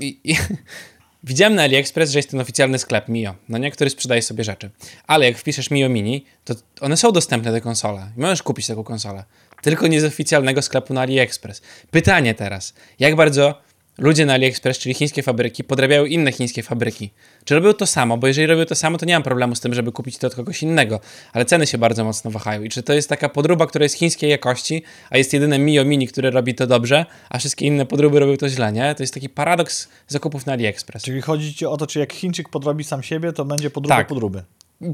I, i, widziałem na AliExpress, że jest ten oficjalny sklep Mio, no nie, który sprzedaje sobie rzeczy. Ale jak wpiszesz Mio Mini, to one są dostępne te konsole. Możesz kupić taką konsolę. Tylko nie z oficjalnego sklepu na AliExpress. Pytanie teraz. Jak bardzo ludzie na AliExpress, czyli chińskie fabryki, podrabiają inne chińskie fabryki? Czy robią to samo? Bo jeżeli robią to samo, to nie mam problemu z tym, żeby kupić to od kogoś innego. Ale ceny się bardzo mocno wahają. I czy to jest taka podróba, która jest chińskiej jakości, a jest jedyne Mio Mini, które robi to dobrze, a wszystkie inne podróby robią to źle, nie? To jest taki paradoks zakupów na AliExpress. Czyli chodzi ci o to, czy jak Chińczyk podrobi sam siebie, to będzie podróba Tak. podróby.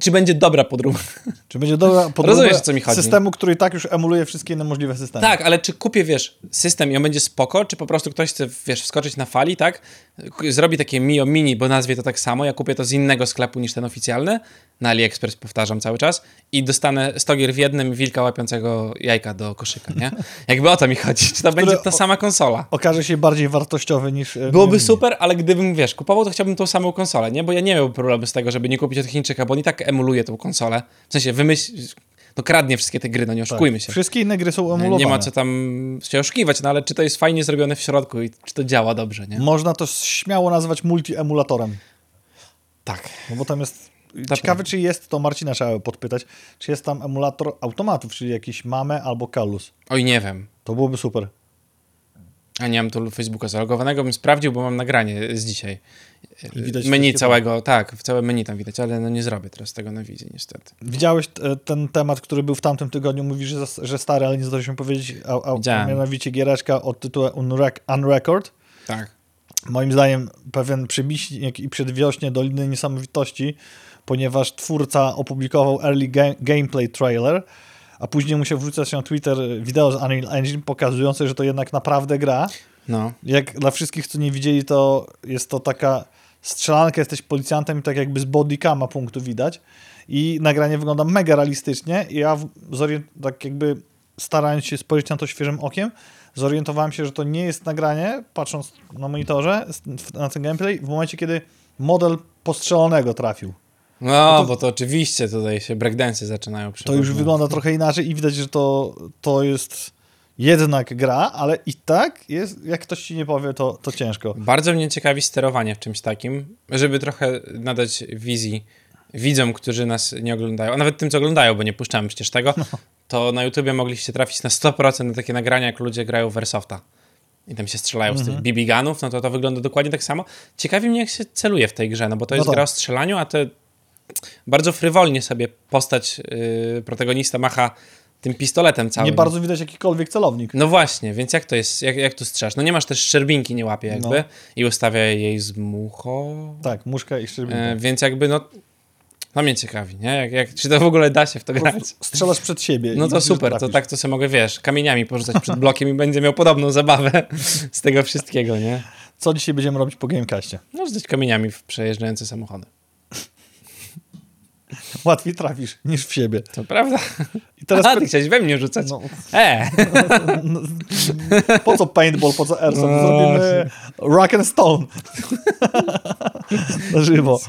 Czy będzie dobra podróba? Czy będzie dobra podróba Rozumiesz, o co mi chodzi. systemu, który i tak już emuluje wszystkie inne możliwe systemy. Tak, ale czy kupię, wiesz, system i on będzie spoko, czy po prostu ktoś chce, wiesz, wskoczyć na fali, tak? Zrobi takie Mio Mini, bo nazwie to tak samo, ja kupię to z innego sklepu niż ten oficjalny, na AliExpress powtarzam cały czas i dostanę 100 gier w jednym wilka łapiącego jajka do koszyka, nie? Jakby o to mi chodzi, czy to będzie ta sama konsola. Okaże się bardziej wartościowy niż... e, Byłoby super, ale gdybym, wiesz, kupował, to chciałbym tą samą konsolę, nie? Bo ja nie miałbym problemu z tego, żeby nie kupić od Chińczyka, bo on i tak emuluje tą konsolę. W sensie, wymyśl... No kradnie wszystkie te gry, no nie Tak. oszukujmy się. Wszystkie inne gry są emulowane. Nie ma co tam się oszukiwać, no ale czy to jest fajnie zrobione w środku i czy to działa dobrze, nie? Można to śmiało nazwać multi-emulatorem. Tak. No bo tam jest... Ciekawe, czy jest, to Marcina trzeba podpytać, czy jest tam emulator automatów, czyli jakiś Mame albo Kalus. Oj, nie wiem. To byłoby super. A nie mam tu Facebooka zalogowanego, bym sprawdził, bo mam nagranie z dzisiaj. I widać menu całego, tak, w całe menu tam widać, ale no nie zrobię teraz tego na wizji niestety. Widziałeś e, ten temat, który był w tamtym tygodniu? Mówisz, że, że stary, ale nie zdążyliśmy powiedzieć, a, a, Widziałem. mianowicie giereczka o tytule Unrec- Unrecord. Tak. Moim zdaniem pewien przybiśnik i przedwiośnie Doliny Niesamowitości, ponieważ twórca opublikował early ga- gameplay trailer, a później musiał wrzucać na Twitter wideo z Unreal Engine pokazujące, że to jednak naprawdę gra. No. Jak dla wszystkich, co nie widzieli, to jest to taka strzelanka, jesteś policjantem i tak jakby z bodycama punktu widać i nagranie wygląda mega realistycznie i ja tak jakby starając się spojrzeć na to świeżym okiem, zorientowałem się, że to nie jest nagranie, patrząc na monitorze, na ten gameplay, w momencie, kiedy model postrzelonego trafił. No, to- bo to oczywiście tutaj się breakdance'y zaczynają To już wygląda trochę inaczej i widać, że to, to jest jednak gra, ale i tak jest, jak ktoś ci nie powie, to, to ciężko. Bardzo mnie ciekawi sterowanie w czymś takim, żeby trochę nadać wizji widzom, którzy nas nie oglądają, a nawet tym, co oglądają, bo nie puszczamy przecież tego, to na YouTubie mogliście trafić na 100% na takie nagrania, jak ludzie grają w Airsofta. I tam się strzelają z tych BB Gunów, no to to wygląda dokładnie tak samo. Ciekawi mnie, jak się celuje w tej grze, no bo to No jest tak. gra o strzelaniu, a to bardzo frywolnie sobie postać yy, protagonista macha tym pistoletem całym. Nie bardzo widać jakikolwiek celownik. No właśnie, więc jak to jest, jak, jak tu strzelasz? No nie masz też szczerbinki, nie łapie jakby No. i ustawia jej z mucho, Tak, muszka i szczerbinka. e, więc jakby no, no mnie ciekawi, nie? Jak, jak, czy to w ogóle da się w to grać? Strzelasz przed siebie. No to super, to tak to sobie mogę, wiesz, kamieniami porzucać przed blokiem i będzie miał podobną zabawę z tego wszystkiego, nie? Co dzisiaj będziemy robić po Gamecastie? No rzucać kamieniami w przejeżdżające samochody. Łatwiej trafisz niż w siebie. To prawda? I teraz py- ty chciałeś we mnie rzucać? no, E! po co paintball, po co airsoft? No Zrobimy rock and stone. Na żywo.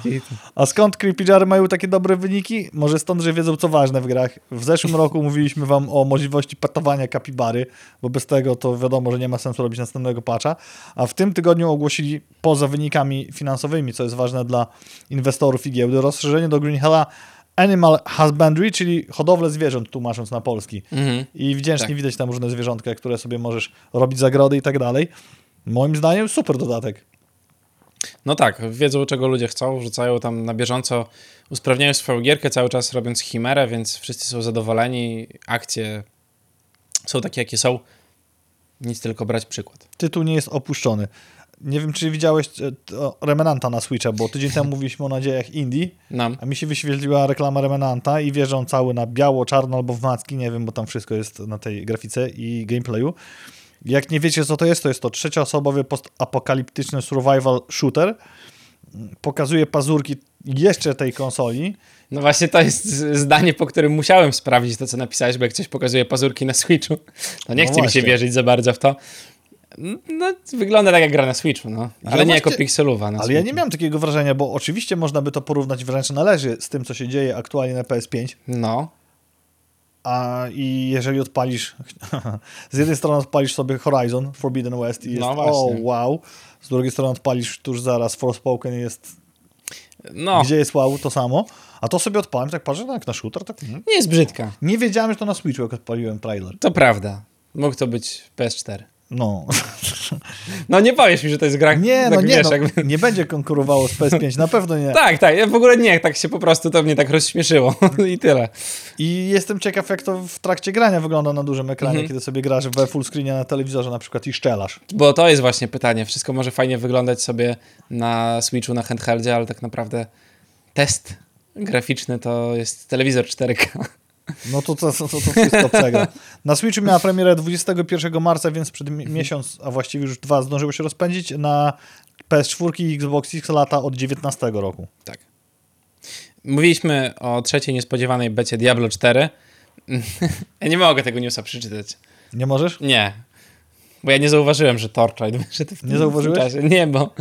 A skąd Creepy Jar mają takie dobre wyniki? Może stąd, że wiedzą co ważne w grach. W zeszłym roku mówiliśmy wam o możliwości patowania kapibary, bo bez tego to wiadomo, że nie ma sensu robić następnego patcha. A w tym tygodniu ogłosili poza wynikami finansowymi, co jest ważne dla inwestorów i giełdy, rozszerzenie do Green Hella Animal Husbandry, czyli hodowlę zwierząt, tłumacząc na polski. Mhm. I wdzięcznie Tak. widać tam różne zwierzątka, które sobie możesz robić zagrody i tak dalej. Moim zdaniem super dodatek. No tak, wiedzą czego ludzie chcą, rzucają tam na bieżąco, usprawniają swoją gierkę cały czas robiąc chimerę, więc wszyscy są zadowoleni, akcje są takie jakie są, nic tylko brać przykład. Tytuł nie jest opuszczony. Nie wiem, czy widziałeś e, Remenanta na Switcha, bo tydzień temu mówiliśmy o nadziejach Indie, Nam. a mi się wyświetliła reklama Remenanta i wierzą cały na biało, czarno albo w macki, nie wiem, bo tam wszystko jest na tej grafice i gameplayu. Jak nie wiecie, co to jest, to jest to trzecioosobowy postapokaliptyczny survival shooter. Pokazuje pazurki jeszcze tej konsoli. No właśnie to jest zdanie, po którym musiałem sprawdzić to, co napisałeś, bo jak coś pokazuje pazurki na Switchu, to nie No chce mi się właśnie. wierzyć za bardzo w to. No, wygląda tak jak gra na Switchu, no. Ale nie właśnie- jako pikselowa Ale ja nie Switchu. miałem takiego wrażenia, bo oczywiście można by to porównać, wręcz należy z tym, co się dzieje aktualnie na PS5. No, A i jeżeli odpalisz, z jednej strony odpalisz sobie Horizon Forbidden West i jest No o wow, z drugiej strony odpalisz tuż zaraz Forspoken i jest no, gdzie jest wow, to samo. A to sobie odpaliłem, tak patrzę, no jak na shooter, tak mhm. nie jest brzydka. nie wiedziałem, że to na Switchu, jak odpaliłem trailer. To prawda. Mógł to być PS4. No, No nie powiesz mi, że to jest gra, nie, tak no nie, wiesz, no, jakby... nie będzie konkurowało z PS5, na pewno nie. Tak, tak, ja w ogóle nie, tak się po prostu to mnie tak rozśmieszyło i tyle. I jestem ciekaw, jak to w trakcie grania wygląda na dużym ekranie, Mhm. kiedy sobie grasz we full screenie na telewizorze na przykład i szczelasz. Bo to jest właśnie pytanie. Wszystko może fajnie wyglądać sobie na Switchu, na handheldzie, ale tak naprawdę test graficzny to jest telewizor 4K. No to to, to, to wszystko przegra. Na Switchu miała premierę 21 marca, więc przed mi- miesiąc, a właściwie już dwa zdążyło się rozpędzić. Na PS4 i Xbox X lata od 19 roku. Tak. Mówiliśmy o trzeciej niespodziewanej becie Diablo 4. ja nie mogę tego newsa przeczytać. Nie możesz? Nie. Bo ja nie zauważyłem, że Torchlight wyszedł w tym, Nie zauważyłeś? czasie. Nie, bo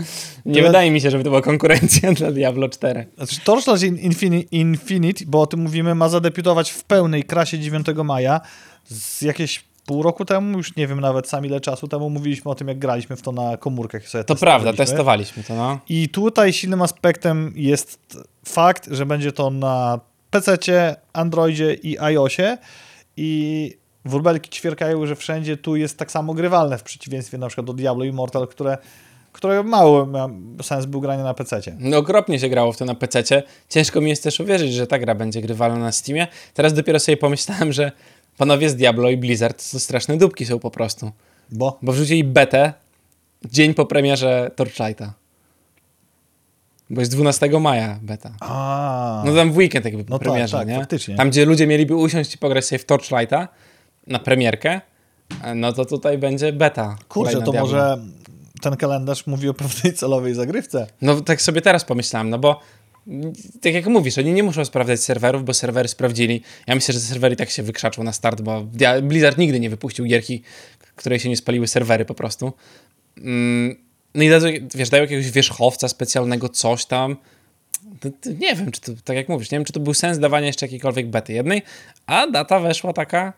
nie wydaje mi się, żeby to była konkurencja dla Diablo 4. Znaczy, Torchlight Infini- Infinite, bo o tym mówimy, ma zadebiutować w pełnej krasie 9 maja. Z jakieś pół roku temu, już nie wiem nawet sam ile czasu temu, mówiliśmy o tym, jak graliśmy w to na komórkach. Sobie To prawda, testowaliśmy. testowaliśmy to, no. I tutaj silnym aspektem jest fakt, że będzie to na PC, Androidzie i iOSie i wróbelki ćwierkają, że wszędzie tu jest tak samo grywalne w przeciwieństwie na przykład do Diablo Immortal, które, które mało ma sens był granie na PC. No okropnie się grało w to na PC. Ciężko mi jest też uwierzyć, że ta gra będzie grywalna na Steamie. Teraz dopiero sobie pomyślałem, że panowie z Diablo i Blizzard to straszne dupki są po prostu. Bo Bo wrzucili betę dzień po premierze Torchlighta. Bo jest 12 maja beta. a, No tam w weekend jakby po No tak, premierze, tak, nie? faktycznie. Tam, gdzie ludzie mieliby usiąść i pograć sobie w Torchlighta na premierkę, no to tutaj będzie beta. Kurczę, to Diablo. może ten kalendarz mówi o pewnej celowej zagrywce. No tak sobie teraz pomyślałem, no bo tak jak mówisz, oni nie muszą sprawdzać serwerów, bo serwery sprawdzili. Ja myślę, że serwery tak się wykrzaczą na start, bo Blizzard nigdy nie wypuścił gierki, której się nie spaliły serwery po prostu. Mm, No i dadzą, wiesz, dają jakiegoś wierzchowca specjalnego, coś tam. Nie wiem, czy to, tak jak mówisz, nie wiem, czy to był sens dawania jeszcze jakiejkolwiek bety jednej, a data weszła taka,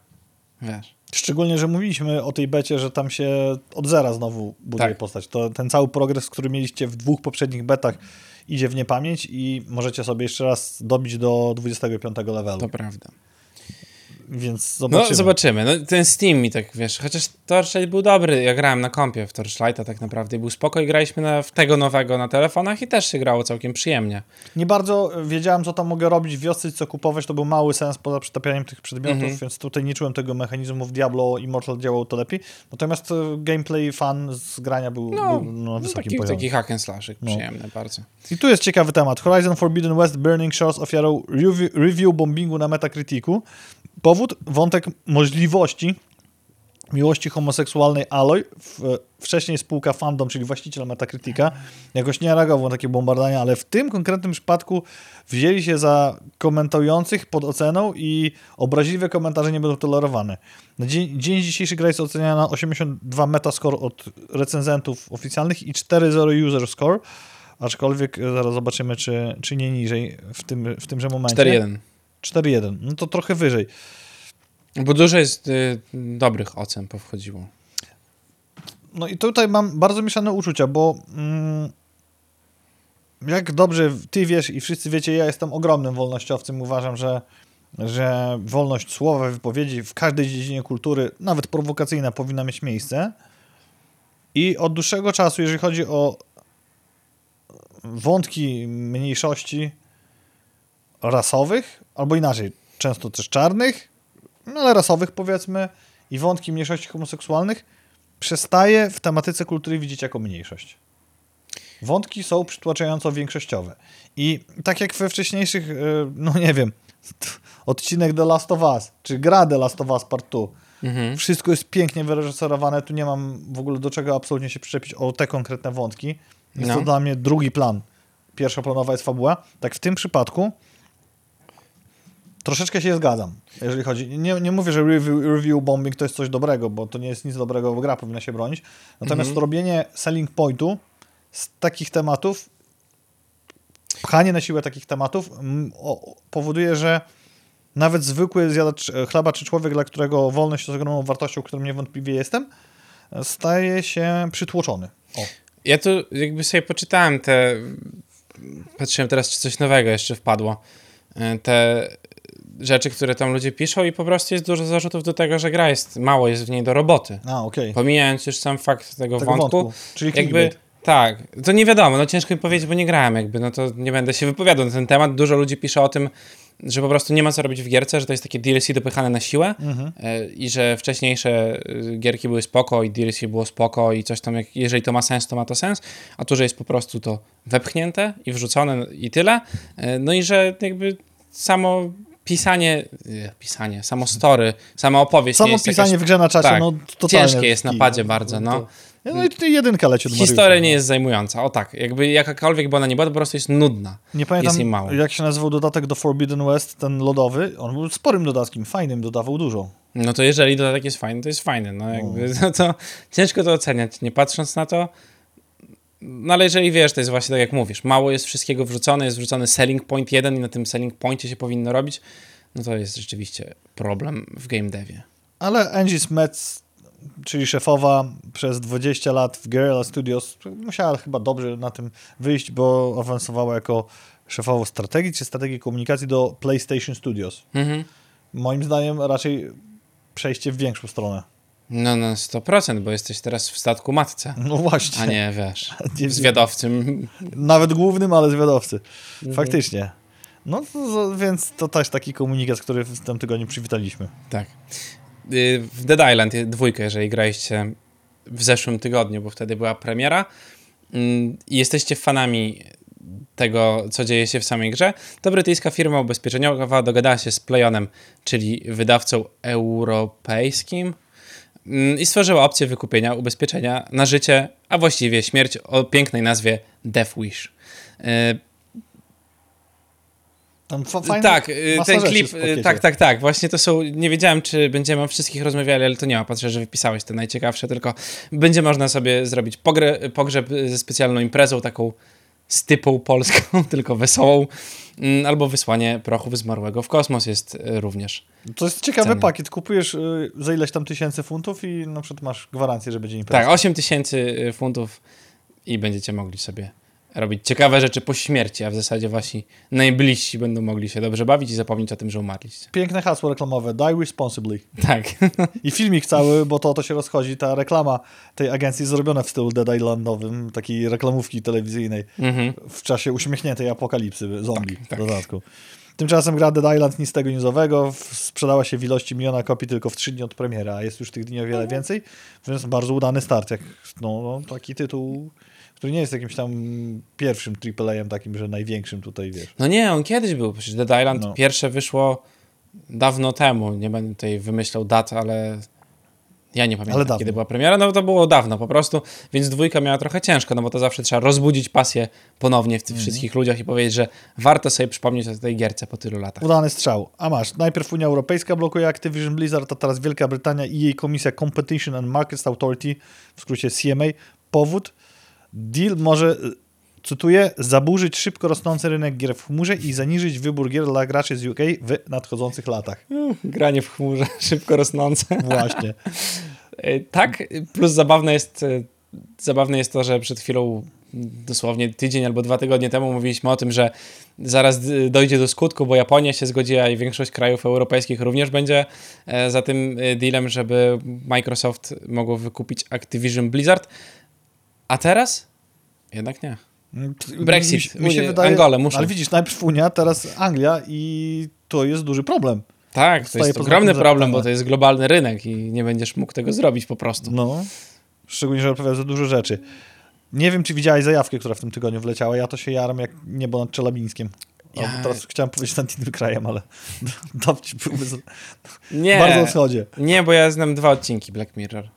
wiesz, Szczególnie, że mówiliśmy o tej becie, że tam się od zera znowu buduje Tak. postać. To ten cały progres, który mieliście w dwóch poprzednich betach idzie w niepamięć i możecie sobie jeszcze raz dobić do 25 levelu. to prawda. Więc No, zobaczymy. zobaczymy. No, ten Steam mi tak, wiesz, chociaż Torchlight był dobry. Ja grałem na kompie w Torchlighta tak naprawdę był spoko i graliśmy na, w tego nowego na telefonach i też się grało całkiem przyjemnie. Nie bardzo wiedziałem, co tam mogę robić w wiosce co kupować. To był mały sens poza przetapianiem tych przedmiotów, Mhm. więc tutaj nie czułem tego mechanizmu. W Diablo Immortal działał to lepiej. Natomiast e, gameplay fan z grania był, No, był na no, wysokim taki, poziomie. taki hack and slashyk, No. przyjemny bardzo. I tu jest ciekawy temat. Horizon Forbidden West Burning Shores ofiarą review, review bombingu na Metacriticu. Powód? Wątek możliwości miłości homoseksualnej Aloy. W, wcześniej spółka Fandom, czyli właściciel Metacritica, jakoś nie reagował na takie bombardania, ale w tym konkretnym przypadku wzięli się za komentujących pod oceną i obraźliwe komentarze nie będą tolerowane. Na dzień, dzień dzisiejszy gra jest oceniana na 82 metascore od recenzentów oficjalnych i 4.0 user score, aczkolwiek e, zaraz zobaczymy, czy, czy nie niżej w, tym, w tymże momencie. 4-1. 4.1, no to trochę wyżej. Bo dużo jest y, dobrych ocen powchodziło. No i tutaj mam bardzo mieszane uczucia, bo mm, jak dobrze ty wiesz i wszyscy wiecie, ja jestem ogromnym wolnościowcem. Uważam, że, że wolność słowa, wypowiedzi w każdej dziedzinie kultury, nawet prowokacyjna, powinna mieć miejsce. I od dłuższego czasu, jeżeli chodzi o wątki mniejszości rasowych, albo inaczej, często też czarnych, no ale rasowych powiedzmy, i wątki mniejszości homoseksualnych, przestaje w tematyce kultury widzieć jako mniejszość. Wątki są przytłaczająco większościowe. I tak jak we wcześniejszych, e, no nie wiem, odcinek The Last of Us, czy gra The Last of Us Part 2, Mhm. wszystko jest pięknie wyreżyserowane, tu nie mam w ogóle do czego absolutnie się przyczepić o te konkretne wątki. Jest No. to dla mnie drugi plan. Pierwszoplanowa jest fabuła. Tak w tym przypadku troszeczkę się zgadzam, jeżeli chodzi. Nie, nie mówię, że review, review bombing to jest coś dobrego, bo to nie jest nic dobrego, bo gra powinna się bronić. Natomiast Mhm. robienie selling pointu z takich tematów, pchanie na siłę takich tematów o, powoduje, że nawet zwykły zjadacz e, chleba czy człowiek, dla którego wolność jest ogromną wartością, którą niewątpliwie jestem, e, staje się przytłoczony. O. Ja tu jakby sobie poczytałem te. Patrzyłem teraz, czy coś nowego jeszcze wpadło. E, Te rzeczy, które tam ludzie piszą, i po prostu jest dużo zarzutów do tego, że gra jest. Mało jest w niej do roboty. A, okej. Pomijając już sam fakt tego, Tego wątku. wątku, czyli jakby. clickbait. Tak, to nie wiadomo, no ciężko mi powiedzieć, bo nie grałem jakby, no to nie będę się wypowiadał na ten temat. Dużo ludzi pisze o tym, że po prostu nie ma co robić w gierce, że to jest takie DLC dopychane na siłę Mhm. e, i że wcześniejsze y, gierki były spoko i DLC było spoko i coś tam, jak, jeżeli to ma sens, to ma to sens, a tu, że jest po prostu to wepchnięte i wrzucone i tyle. E, No i że jakby samo pisanie, pisanie, samo story, sama opowieść Samo pisanie jakaś, w grze na czasie, tak, no totalnie ciężkie jest na kij. padzie bardzo, no. No i tutaj jedynka leci od Mariusza. Historia nie jest zajmująca. O tak, jakby jakakolwiek by ona nie była, to po prostu jest nudna. Nie jest pamiętam, mało. jak się nazywał dodatek do Forbidden West, ten lodowy. On był sporym dodatkiem, fajnym, dodawał dużo. No to jeżeli dodatek jest fajny, to jest fajny. No jakby, no to ciężko to oceniać, nie patrząc na to. No ale jeżeli wiesz, to jest właśnie tak jak mówisz, mało jest wszystkiego wrzucone, jest wrzucony selling point jeden i na tym selling pointie się powinno robić, no to jest rzeczywiście problem w game devie. Ale Angie Smets, czyli szefowa przez 20 lat w Guerrilla Studios, musiała chyba dobrze na tym wyjść, bo awansowała jako szefowa strategii czy strategii komunikacji do PlayStation Studios. Mhm. Moim zdaniem raczej przejście w większą stronę. No na 100%, bo jesteś teraz w statku matce, No właśnie. a nie wiesz, Nie- zwiadowcym. Nawet głównym, ale zwiadowcy. Mhm. Faktycznie. No to, więc to też taki komunikat, który w tym tygodniu przywitaliśmy. Tak. Y, W Dead Island dwójkę, jeżeli graliście w zeszłym tygodniu, bo wtedy była premiera mm, i jesteście fanami tego, co dzieje się w samej grze, to brytyjska firma ubezpieczeniowa dogadała się z Playonem, czyli wydawcą europejskim, i stworzyła opcję wykupienia ubezpieczenia na życie, a właściwie śmierć o pięknej nazwie Death Wish. E, Tam fa- fajne, tak, masa ten klip, y, tak, tak, tak. Właśnie to są. Nie wiedziałem, czy będziemy o wszystkich rozmawiali, ale to nie ma. Patrzę, że wypisałeś te najciekawsze, tylko będzie można sobie zrobić pogre, pogrzeb ze specjalną imprezą, taką stypą polską, tylko wesołą, mm, albo wysłanie prochów zmarłego w kosmos jest y, również. To jest ciekawy ceny. pakiet. Kupujesz y, za ileś tam tysięcy funtów i na przykład masz gwarancję, że będzie impreza. Tak, 8 tysięcy y, funtów i będziecie mogli sobie robić ciekawe rzeczy po śmierci, a w zasadzie wasi najbliżsi będą mogli się dobrze bawić i zapomnieć o tym, że umarliście. Piękne hasło reklamowe. Die responsibly. Tak. I filmik cały, bo to to się rozchodzi. Ta reklama tej agencji zrobiona w stylu Dead Islandowym, takiej reklamówki telewizyjnej mhm. w czasie uśmiechniętej apokalipsy zombie Tak, tak. w dodatku. Tymczasem gra Dead Island nic tego newsowego w- sprzedała się w ilości miliona kopii tylko w 3 dni od premiery, a jest już tych dni o wiele więcej, więc bardzo udany start. Jak, no, no, taki tytuł, który nie jest jakimś tam pierwszym AAA-em takim, że największym tutaj, wiesz. No nie, on kiedyś był. Przecież Dead Island No. pierwsze wyszło dawno temu. Nie będę tutaj wymyślał dat, ale ja nie pamiętam, kiedy była premiera. No to było dawno po prostu, więc dwójka miała trochę ciężko, no bo to zawsze trzeba rozbudzić pasję ponownie w tych wszystkich ludziach i powiedzieć, że warto sobie przypomnieć o tej gierce po tylu latach. Udany strzał. A masz, najpierw Unia Europejska blokuje Activision Blizzard, a teraz Wielka Brytania i jej komisja Competition and Markets Authority, w skrócie CMA. Powód? Deal może, y, cytuję, zaburzyć szybko rosnący rynek gier w chmurze i zaniżyć wybór gier dla graczy z UK w nadchodzących latach. Granie w chmurze, szybko rosnące. Właśnie. E, Tak, plus zabawne jest, e, zabawne jest to, że przed chwilą, dosłownie tydzień albo dwa tygodnie temu mówiliśmy o tym, że zaraz dojdzie do skutku, bo Japonia się zgodziła i większość krajów europejskich również będzie e, za tym dealem, żeby Microsoft mogło wykupić Activision Blizzard. A teraz? Jednak nie. Brexit, Mi, mi się wydaje, Angolę muszą. Ale widzisz, najpierw Unia, teraz Anglia i to jest duży problem. Tak, to jest ogromny problem, bo to jest globalny rynek i nie będziesz mógł tego zrobić po prostu. No. Szczególnie, że odpowiada za dużo rzeczy. Nie wiem, czy widziałeś zajawkę, która w tym tygodniu wleciała. Ja to się jaram jak niebo nad Czelabińskiem. Ja- Ja... Teraz chciałem powiedzieć nad innym krajem, ale dowcip byłby z... Nie, bardzo wschodzie. nie, bo ja znam dwa odcinki Black Mirror.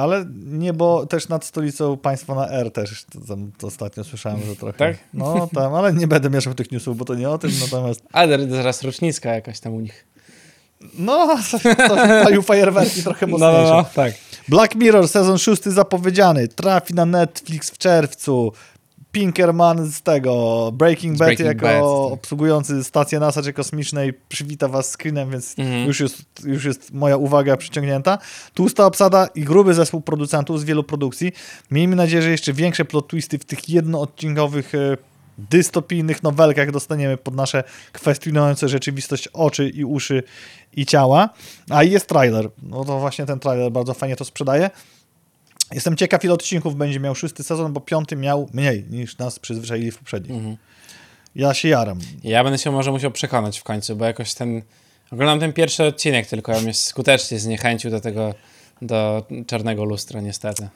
Ale niebo też nad stolicą państwa na R też. To, tam, ostatnio słyszałem, że trochę. Tak? No tam, ale nie będę mieszał tych newsów, bo to nie o tym. Natomiast Ale zaraz rocznicka jakaś tam u nich. no, palił fajerwerki trochę mocniejsze. tak. Black Mirror, sezon szósty zapowiedziany. Trafi na Netflix w czerwcu. Pinkerman z tego Breaking Bad Breaking jako Bad, tak. obsługujący stację NASA czy kosmicznej przywita was screenem, więc Mhm. już, jest, już jest moja uwaga przyciągnięta. Tłusta obsada i gruby zespół producentów z wielu produkcji. Miejmy nadzieję, że jeszcze większe plot twisty w tych jednoodcinkowych e, dystopijnych nowelkach dostaniemy pod nasze kwestionujące rzeczywistość oczy i uszy i ciała. A i jest trailer. No to właśnie ten trailer bardzo fajnie to sprzedaje. Jestem ciekaw, ile odcinków będzie miał szósty sezon, bo piąty miał mniej niż nas przyzwyczaili w poprzednich. Mhm. Ja się jaram. Ja będę się może musiał przekonać w końcu, bo jakoś ten... Oglądam ten pierwszy odcinek tylko, on mnie skutecznie zniechęcił do tego, do czarnego lustra niestety.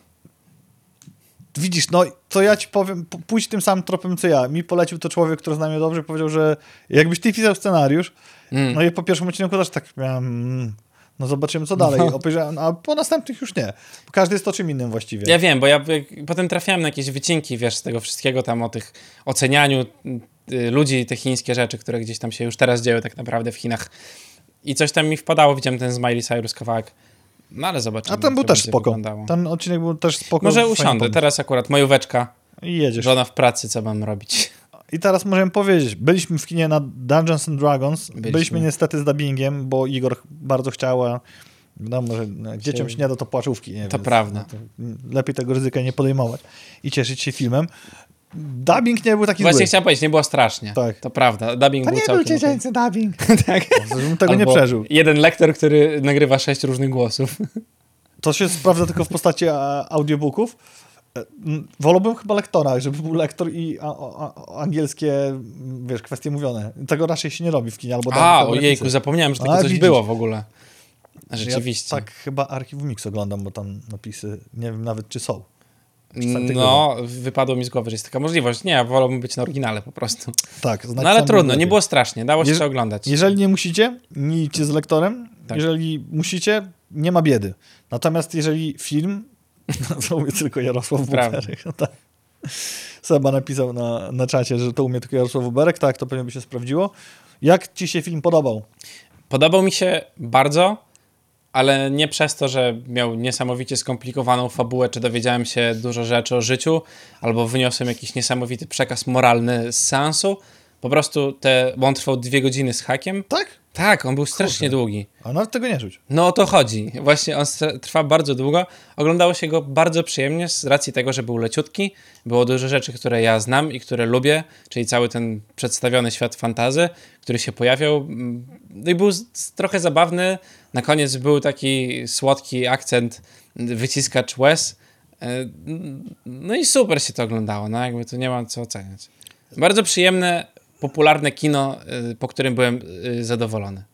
Widzisz, no to ja ci powiem, pójdź tym samym tropem co ja. Mi polecił to człowiek, który zna mnie dobrze, powiedział, że jakbyś ty pisał scenariusz, Mm. no i po pierwszym odcinku też tak miałem, mm, no zobaczymy co dalej. No. Obejrzałem, a po następnych już nie. Bo każdy jest o czym innym właściwie. Ja wiem, bo ja potem trafiałem na jakieś wycinki, wiesz, z tego wszystkiego tam o tych ocenianiu y, ludzi, te chińskie rzeczy, które gdzieś tam się już teraz dzieją tak naprawdę w Chinach. I coś tam mi wpadało, widziałem ten z Miley Cyrus kawałek. No ale zobaczymy. A ten był też spoko. wyglądało. Ten odcinek był też spoko. Może usiądę. Teraz akurat majóweczka, I jedziesz. żona w pracy, co mam robić? I teraz możemy powiedzieć, byliśmy w kinie na Dungeons and Dragons, byliśmy, Byliśmy. niestety z dubbingiem, bo Igor bardzo chciał, a wiadomo, że no, jak dzieciom się nie da, to płaczówki. Nie, To więc, prawda. no, to lepiej tego ryzyka nie podejmować i cieszyć się filmem. Dubbing nie był taki Właśnie zły. chciałem powiedzieć, nie było strasznie. Tak. To prawda. Dubbing To był nie był całkiem okej. dziecięcy dubbing. tak. Żebym tego nie Albo przeżył. Jeden lektor, który nagrywa sześć różnych głosów. To się sprawdza tylko w postaci audiobooków. E, Wolałbym chyba lektora, żeby był lektor i a, a, angielskie, wiesz, kwestie mówione. Tego raczej się nie robi w kinie. Albo A, ojejku, zapomniałem, że A, coś widzisz. było w ogóle. Rzeczywiście. Ja tak chyba Archiwum Mix oglądam, bo tam napisy, nie wiem nawet czy są. Tego No, wypadło mi z głowy, że jest taka możliwość. Nie, ja wolałbym być na oryginale po prostu. Tak, No ale trudno, lepiej. nie było strasznie, dało się Jeż- oglądać. Jeżeli nie musicie, nie idźcie z lektorem. Tak. Jeżeli musicie, nie ma biedy. Natomiast jeżeli film, to umie tylko Jarosław. Buberek. No tak. Seba napisał na, na czacie, że to umie tylko Jarosław Buberek, tak, to pewnie by się sprawdziło. Jak ci się film podobał? Podobał mi się bardzo, ale nie przez to, że miał niesamowicie skomplikowaną fabułę, czy dowiedziałem się dużo rzeczy o życiu, albo wyniosłem jakiś niesamowity przekaz moralny z seansu. Po prostu te, bo on trwał dwie godziny z hakiem. Tak? Tak, on był strasznie długi. A nawet tego nie czuć. No o to chodzi. Właśnie on trwa bardzo długo. Oglądało się go bardzo przyjemnie z racji tego, że był leciutki. Było dużo rzeczy, które ja znam i które lubię, czyli cały ten przedstawiony świat fantazy, który się pojawiał. No i był trochę zabawny. Na koniec był taki słodki akcent wyciskacz łez. E, No i super się to oglądało. No jakby tu nie ma co oceniać. Bardzo przyjemne, popularne kino, e, po którym byłem e, zadowolony.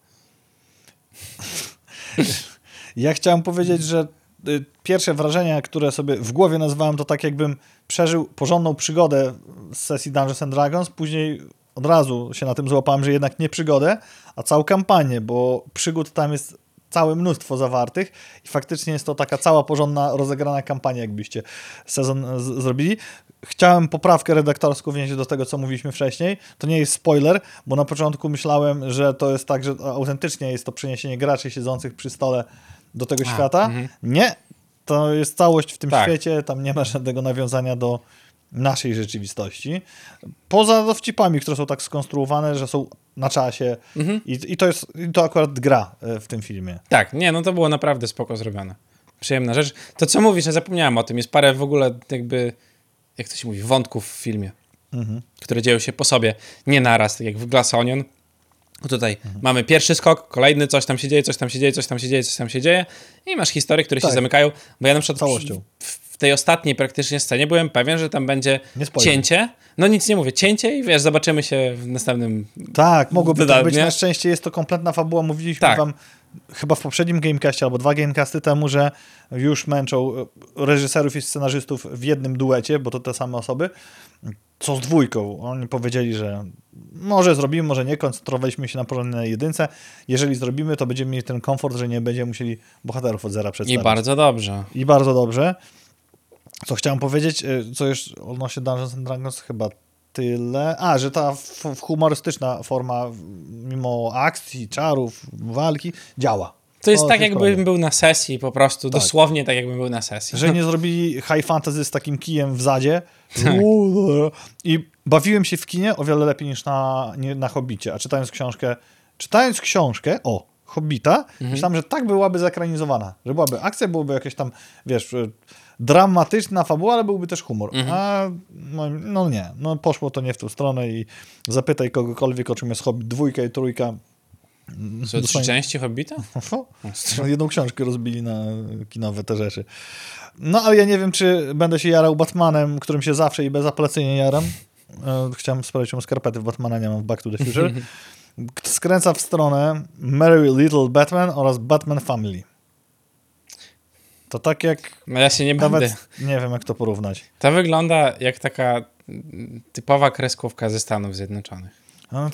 Ja chciałem powiedzieć, że y, pierwsze wrażenia, które sobie w głowie nazwałem, to tak jakbym przeżył porządną przygodę z sesji Dungeons and Dragons, później od razu się na tym złapałem, że jednak nie przygodę, a całą kampanię, bo przygód tam jest całe mnóstwo zawartych i faktycznie jest to taka cała porządna, rozegrana kampania, jakbyście sezon zrobili. Chciałem poprawkę redaktorską wnieść do tego, co mówiliśmy wcześniej. To nie jest spoiler, bo na początku myślałem, że to jest tak, że autentycznie jest to przeniesienie graczy siedzących przy stole do tego A, świata. mhm. Nie, to jest całość w tym Tak. świecie, tam nie ma żadnego nawiązania do naszej rzeczywistości. Poza dowcipami, które są tak skonstruowane, że są na czasie Mhm. i, i to jest i to akurat gra e, w tym filmie. Tak, nie, no to było naprawdę spoko zrobione. Przyjemna rzecz. To co mówisz, ja zapomniałem o tym. Jest parę w ogóle jakby, jak to się mówi, wątków w filmie, które dzieją się po sobie, nie naraz, tak jak w Glass Onion. No Tutaj mamy pierwszy skok, kolejny, coś tam się dzieje, coś tam się dzieje, coś tam się dzieje, coś tam się dzieje i masz historie, które Tak. się zamykają, bo ja na przykład Całością. w, tej ostatniej praktycznie scenie byłem pewien, że tam będzie cięcie, no nic nie mówię, cięcie i wiesz, zobaczymy się w następnym Tak, mogłoby tak Dodam, być. Na szczęście jest to kompletna fabuła. Mówiliśmy Tak. wam chyba w poprzednim Gamecastie albo dwa Gamecasty temu, że już męczą e, reżyserów i scenarzystów w jednym duecie, bo to te same osoby. Co z dwójką? Oni powiedzieli, że może zrobimy, może nie. Koncentrowaliśmy się na porządnej jedynce. Jeżeli zrobimy, to będziemy mieli ten komfort, że nie będziemy musieli bohaterów od zera i przedstawić. bardzo dobrze. I bardzo dobrze. Co chciałem powiedzieć, y, co jeszcze odnośnie Dungeons and Dragons, chyba tyle. A, że ta humorystyczna forma, mimo akcji, czarów, walki, działa. To jest O, tak, jakbym problem. był na sesji, po prostu, Tak. dosłownie tak, jakbym był na sesji. Że nie zrobili high fantasy z takim kijem w zadzie. Uuu, I bawiłem się w kinie o wiele lepiej niż na, nie, na Hobbicie. A czytając książkę, czytając książkę, o, Hobbita, myślałem, że tak byłaby zekranizowana. Że byłaby akcja, byłoby jakieś tam, wiesz, dramatyczna fabuła, ale byłby też humor. A no, no nie, no poszło to nie w tą stronę i zapytaj kogokolwiek, o czym jest Hobbit dwójka i trójka. Są trzy części Hobbita? no, Jedną książkę rozbili na kinowe te rzeczy. No, ale ja nie wiem, czy będę się jarał Batmanem, którym się zawsze i bezapelacyjnie jaram. E, Chciałem sprawdzić, czemu skarpety w Batmana nie mam w Back to the Future. Skręca w stronę Merry Little Batman oraz Batman Family. To tak jak... No ja się nie będę. Nawet nie wiem, jak to porównać. To wygląda jak taka typowa kreskówka ze Stanów Zjednoczonych. No,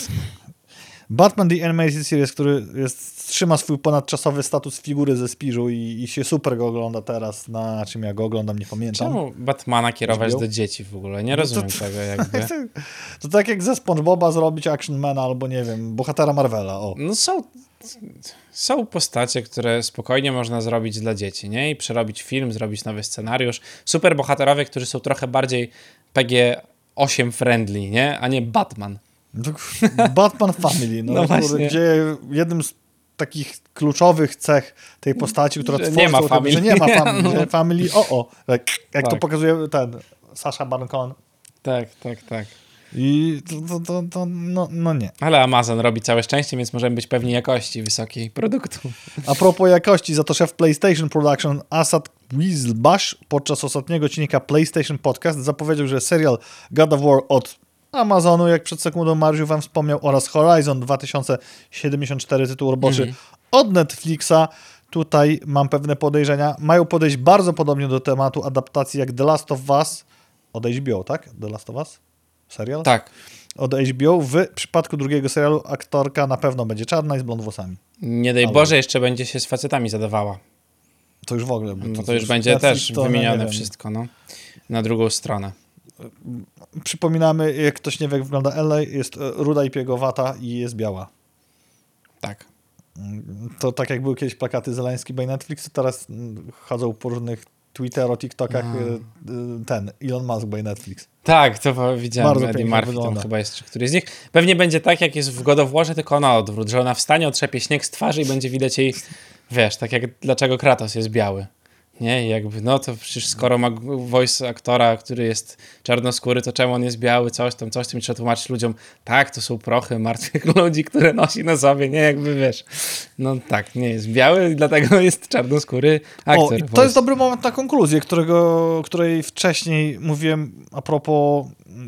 Batman The Animated Series, który jest, trzyma swój ponadczasowy status figury ze Spiżu i, i się super go ogląda teraz, na czym ja go oglądam, nie pamiętam. Czemu Batmana kierować do dzieci w ogóle? Nie No to- rozumiem tego jakby. To tak jak ze SpongeBoba zrobić Actionmana albo, nie wiem, bohatera Marvela, o. No są, są postacie, które spokojnie można zrobić dla dzieci, nie? I przerobić film, zrobić nowy scenariusz. Super bohaterowie, którzy są trochę bardziej PG-8 friendly, nie? A nie Batman. Batman Family, no, No który- gdzie jednym z takich kluczowych cech tej postaci, która Że tworzy nie ma family. że nie ma family, family, o, o, jak, jak to Tak. pokazuje ten Sasha Baron Cohen. Tak, tak, tak. I to, to, to, to no, no nie. Ale Amazon robi całe szczęście, więc możemy być pewni jakości wysokiej produktu. A propos jakości, za to szef PlayStation Production Asad Weaselbash podczas ostatniego odcinka PlayStation Podcast zapowiedział, że serial God of War od Amazonu, jak przed sekundą Mariusz wam wspomniał, oraz Horizon 2074, tytuł roboczy od Netflixa, tutaj mam pewne podejrzenia, mają podejść bardzo podobnie do tematu adaptacji jak The Last of Us od HBO, tak? The Last of Us? Serial? Tak. Od HBO. W przypadku drugiego serialu aktorka na pewno będzie czarna i z blond włosami. Nie daj Ale- Boże, jeszcze będzie się z facetami zadawała. To już w ogóle. No to już będzie też to, no, wymienione wiem. wszystko, no. Na drugą stronę. Przypominamy, jak ktoś nie wie, jak wygląda LA, jest e, ruda i piegowata i jest biała. Tak. To tak jak były kiedyś plakaty Zeleński by Netflix, to teraz mm, chodzą po różnych Twittero, TikTokach A. e, e, ten Elon Musk by Netflix. Tak, to widziałem. Bardzo Eddie Murphy wygląda. chyba jest, któryś z nich. Pewnie będzie tak, jak jest w God of Warze, tylko na odwrót, że ona wstanie, otrzepie śnieg z twarzy i będzie widać jej, wiesz, tak jak dlaczego Kratos jest biały. Nie, jakby, no to przecież skoro ma voice aktora, który jest czarnoskóry, to czemu on jest biały, coś tam, coś tam i trzeba tłumaczyć ludziom, tak, to są prochy martwych ludzi, które nosi na sobie, nie, jakby wiesz, no tak, nie jest biały dlatego jest czarnoskóry aktor. O, to voice. jest dobry moment na konkluzję, którego, której wcześniej mówiłem a propos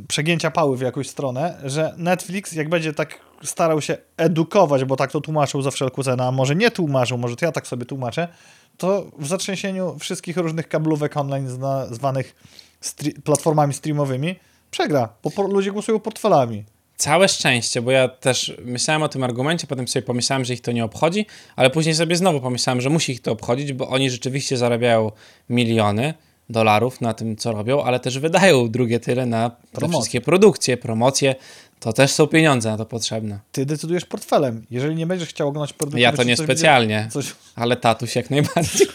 przegięcia pały w jakąś stronę, że Netflix, jak będzie tak starał się edukować, bo tak to tłumaczył za wszelką cenę, a może nie tłumaczył, może to ja tak sobie tłumaczę, to w zatrzęsieniu wszystkich różnych kablówek online zna, zwanych stri- platformami streamowymi przegra, bo ludzie głosują portfelami. Całe szczęście, bo ja też myślałem o tym argumencie, potem sobie pomyślałem, że ich to nie obchodzi, ale później sobie znowu pomyślałem, że musi ich to obchodzić, bo oni rzeczywiście zarabiają miliony dolarów na tym, co robią, ale też wydają drugie tyle na te wszystkie produkcje, promocje. To też są pieniądze na to potrzebne. Ty decydujesz portfelem. Jeżeli nie będziesz chciał oglądać produktu, Ja to nie specjalnie, Coś, ale tatuś jak najbardziej.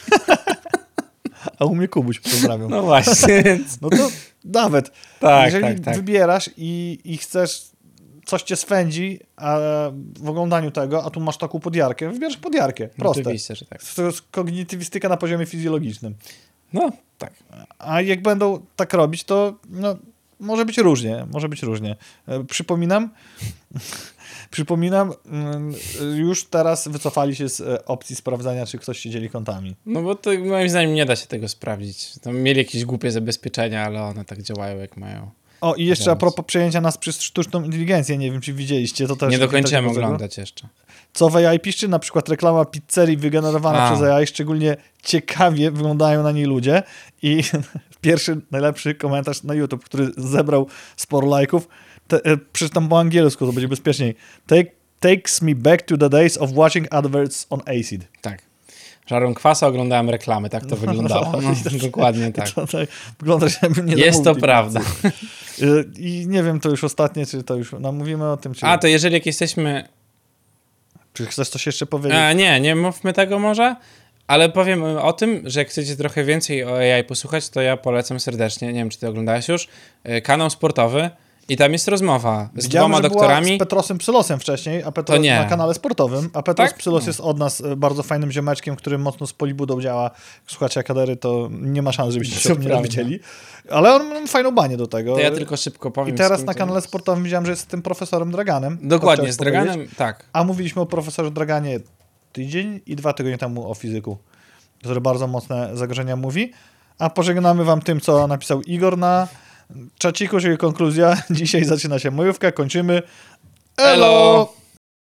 a u mnie Kubuś, pozdrawiam. No właśnie, więc No to nawet. tak, Jeżeli tak, tak. wybierasz i, i chcesz, coś cię swędzi a w oglądaniu tego, a tu masz taką podjarkę, wybierasz podjarkę. Proste. Oczywiście, że tak. To jest kognitywistyka na poziomie fizjologicznym. No, tak. A jak będą tak robić, to no, może być różnie. Może być różnie. E, Przypominam, przypominam, mm, już teraz wycofali się z e, opcji sprawdzania, czy ktoś się dzieli kontami. No bo to moim zdaniem nie da się tego sprawdzić. Tam mieli jakieś głupie zabezpieczenia, ale one tak działają jak mają. O, i jeszcze a propos przejęcia nas przez sztuczną inteligencję, nie wiem, czy widzieliście, to też... Nie dokończyłem oglądać jeszcze. Co w AI piszczy, na przykład reklama pizzerii wygenerowana A. przez AI, szczególnie ciekawie wyglądają na niej ludzie i pierwszy, najlepszy komentarz na YouTube, który zebrał sporo lajków, te, e, przeczytam po angielsku, to będzie bezpieczniej. Take, takes me back to the days of watching adverts on ACID. Tak. Żarłem kwasa, oglądałem reklamy, tak to wyglądało. No, dokładnie tak. Wygląda, nie Jest to prawda. Y, I nie wiem, to już ostatnie, czy to już namówimy o tym, czy, A, to jeżeli jak jesteśmy... czy chcesz coś jeszcze powiedzieć? A, nie, nie mówmy tego może, ale powiem o tym, że jak chcecie trochę więcej o AI posłuchać, to ja polecam serdecznie, nie wiem, czy ty oglądałeś już, y, kanał sportowy i tam jest rozmowa z Widziałem, dwoma że była doktorami. z Petrosem Psylosem wcześniej, a Petros To nie. na kanale sportowym, a Petros Tak? Psylos No. jest od nas e, bardzo fajnym ziomeczkiem, który mocno z polibudą działa. Jak Słuchacie Akadery, to nie ma szans, żebyście się To o tym nie dowiedzieli. Ale on ma fajną banię do tego. To ja tylko szybko powiem. I teraz na kanale sportowym widziałem, że jest z tym profesorem Draganem. Dokładnie, z Draganem, tak. A mówiliśmy o profesorze Draganie tydzień i dwa tygodnie temu o fizyku, który bardzo mocne zagrożenia mówi. A pożegnamy wam tym, co napisał Igor na czaciku, czyli konkluzja. Dzisiaj zaczyna się majówka, kończymy. Elo!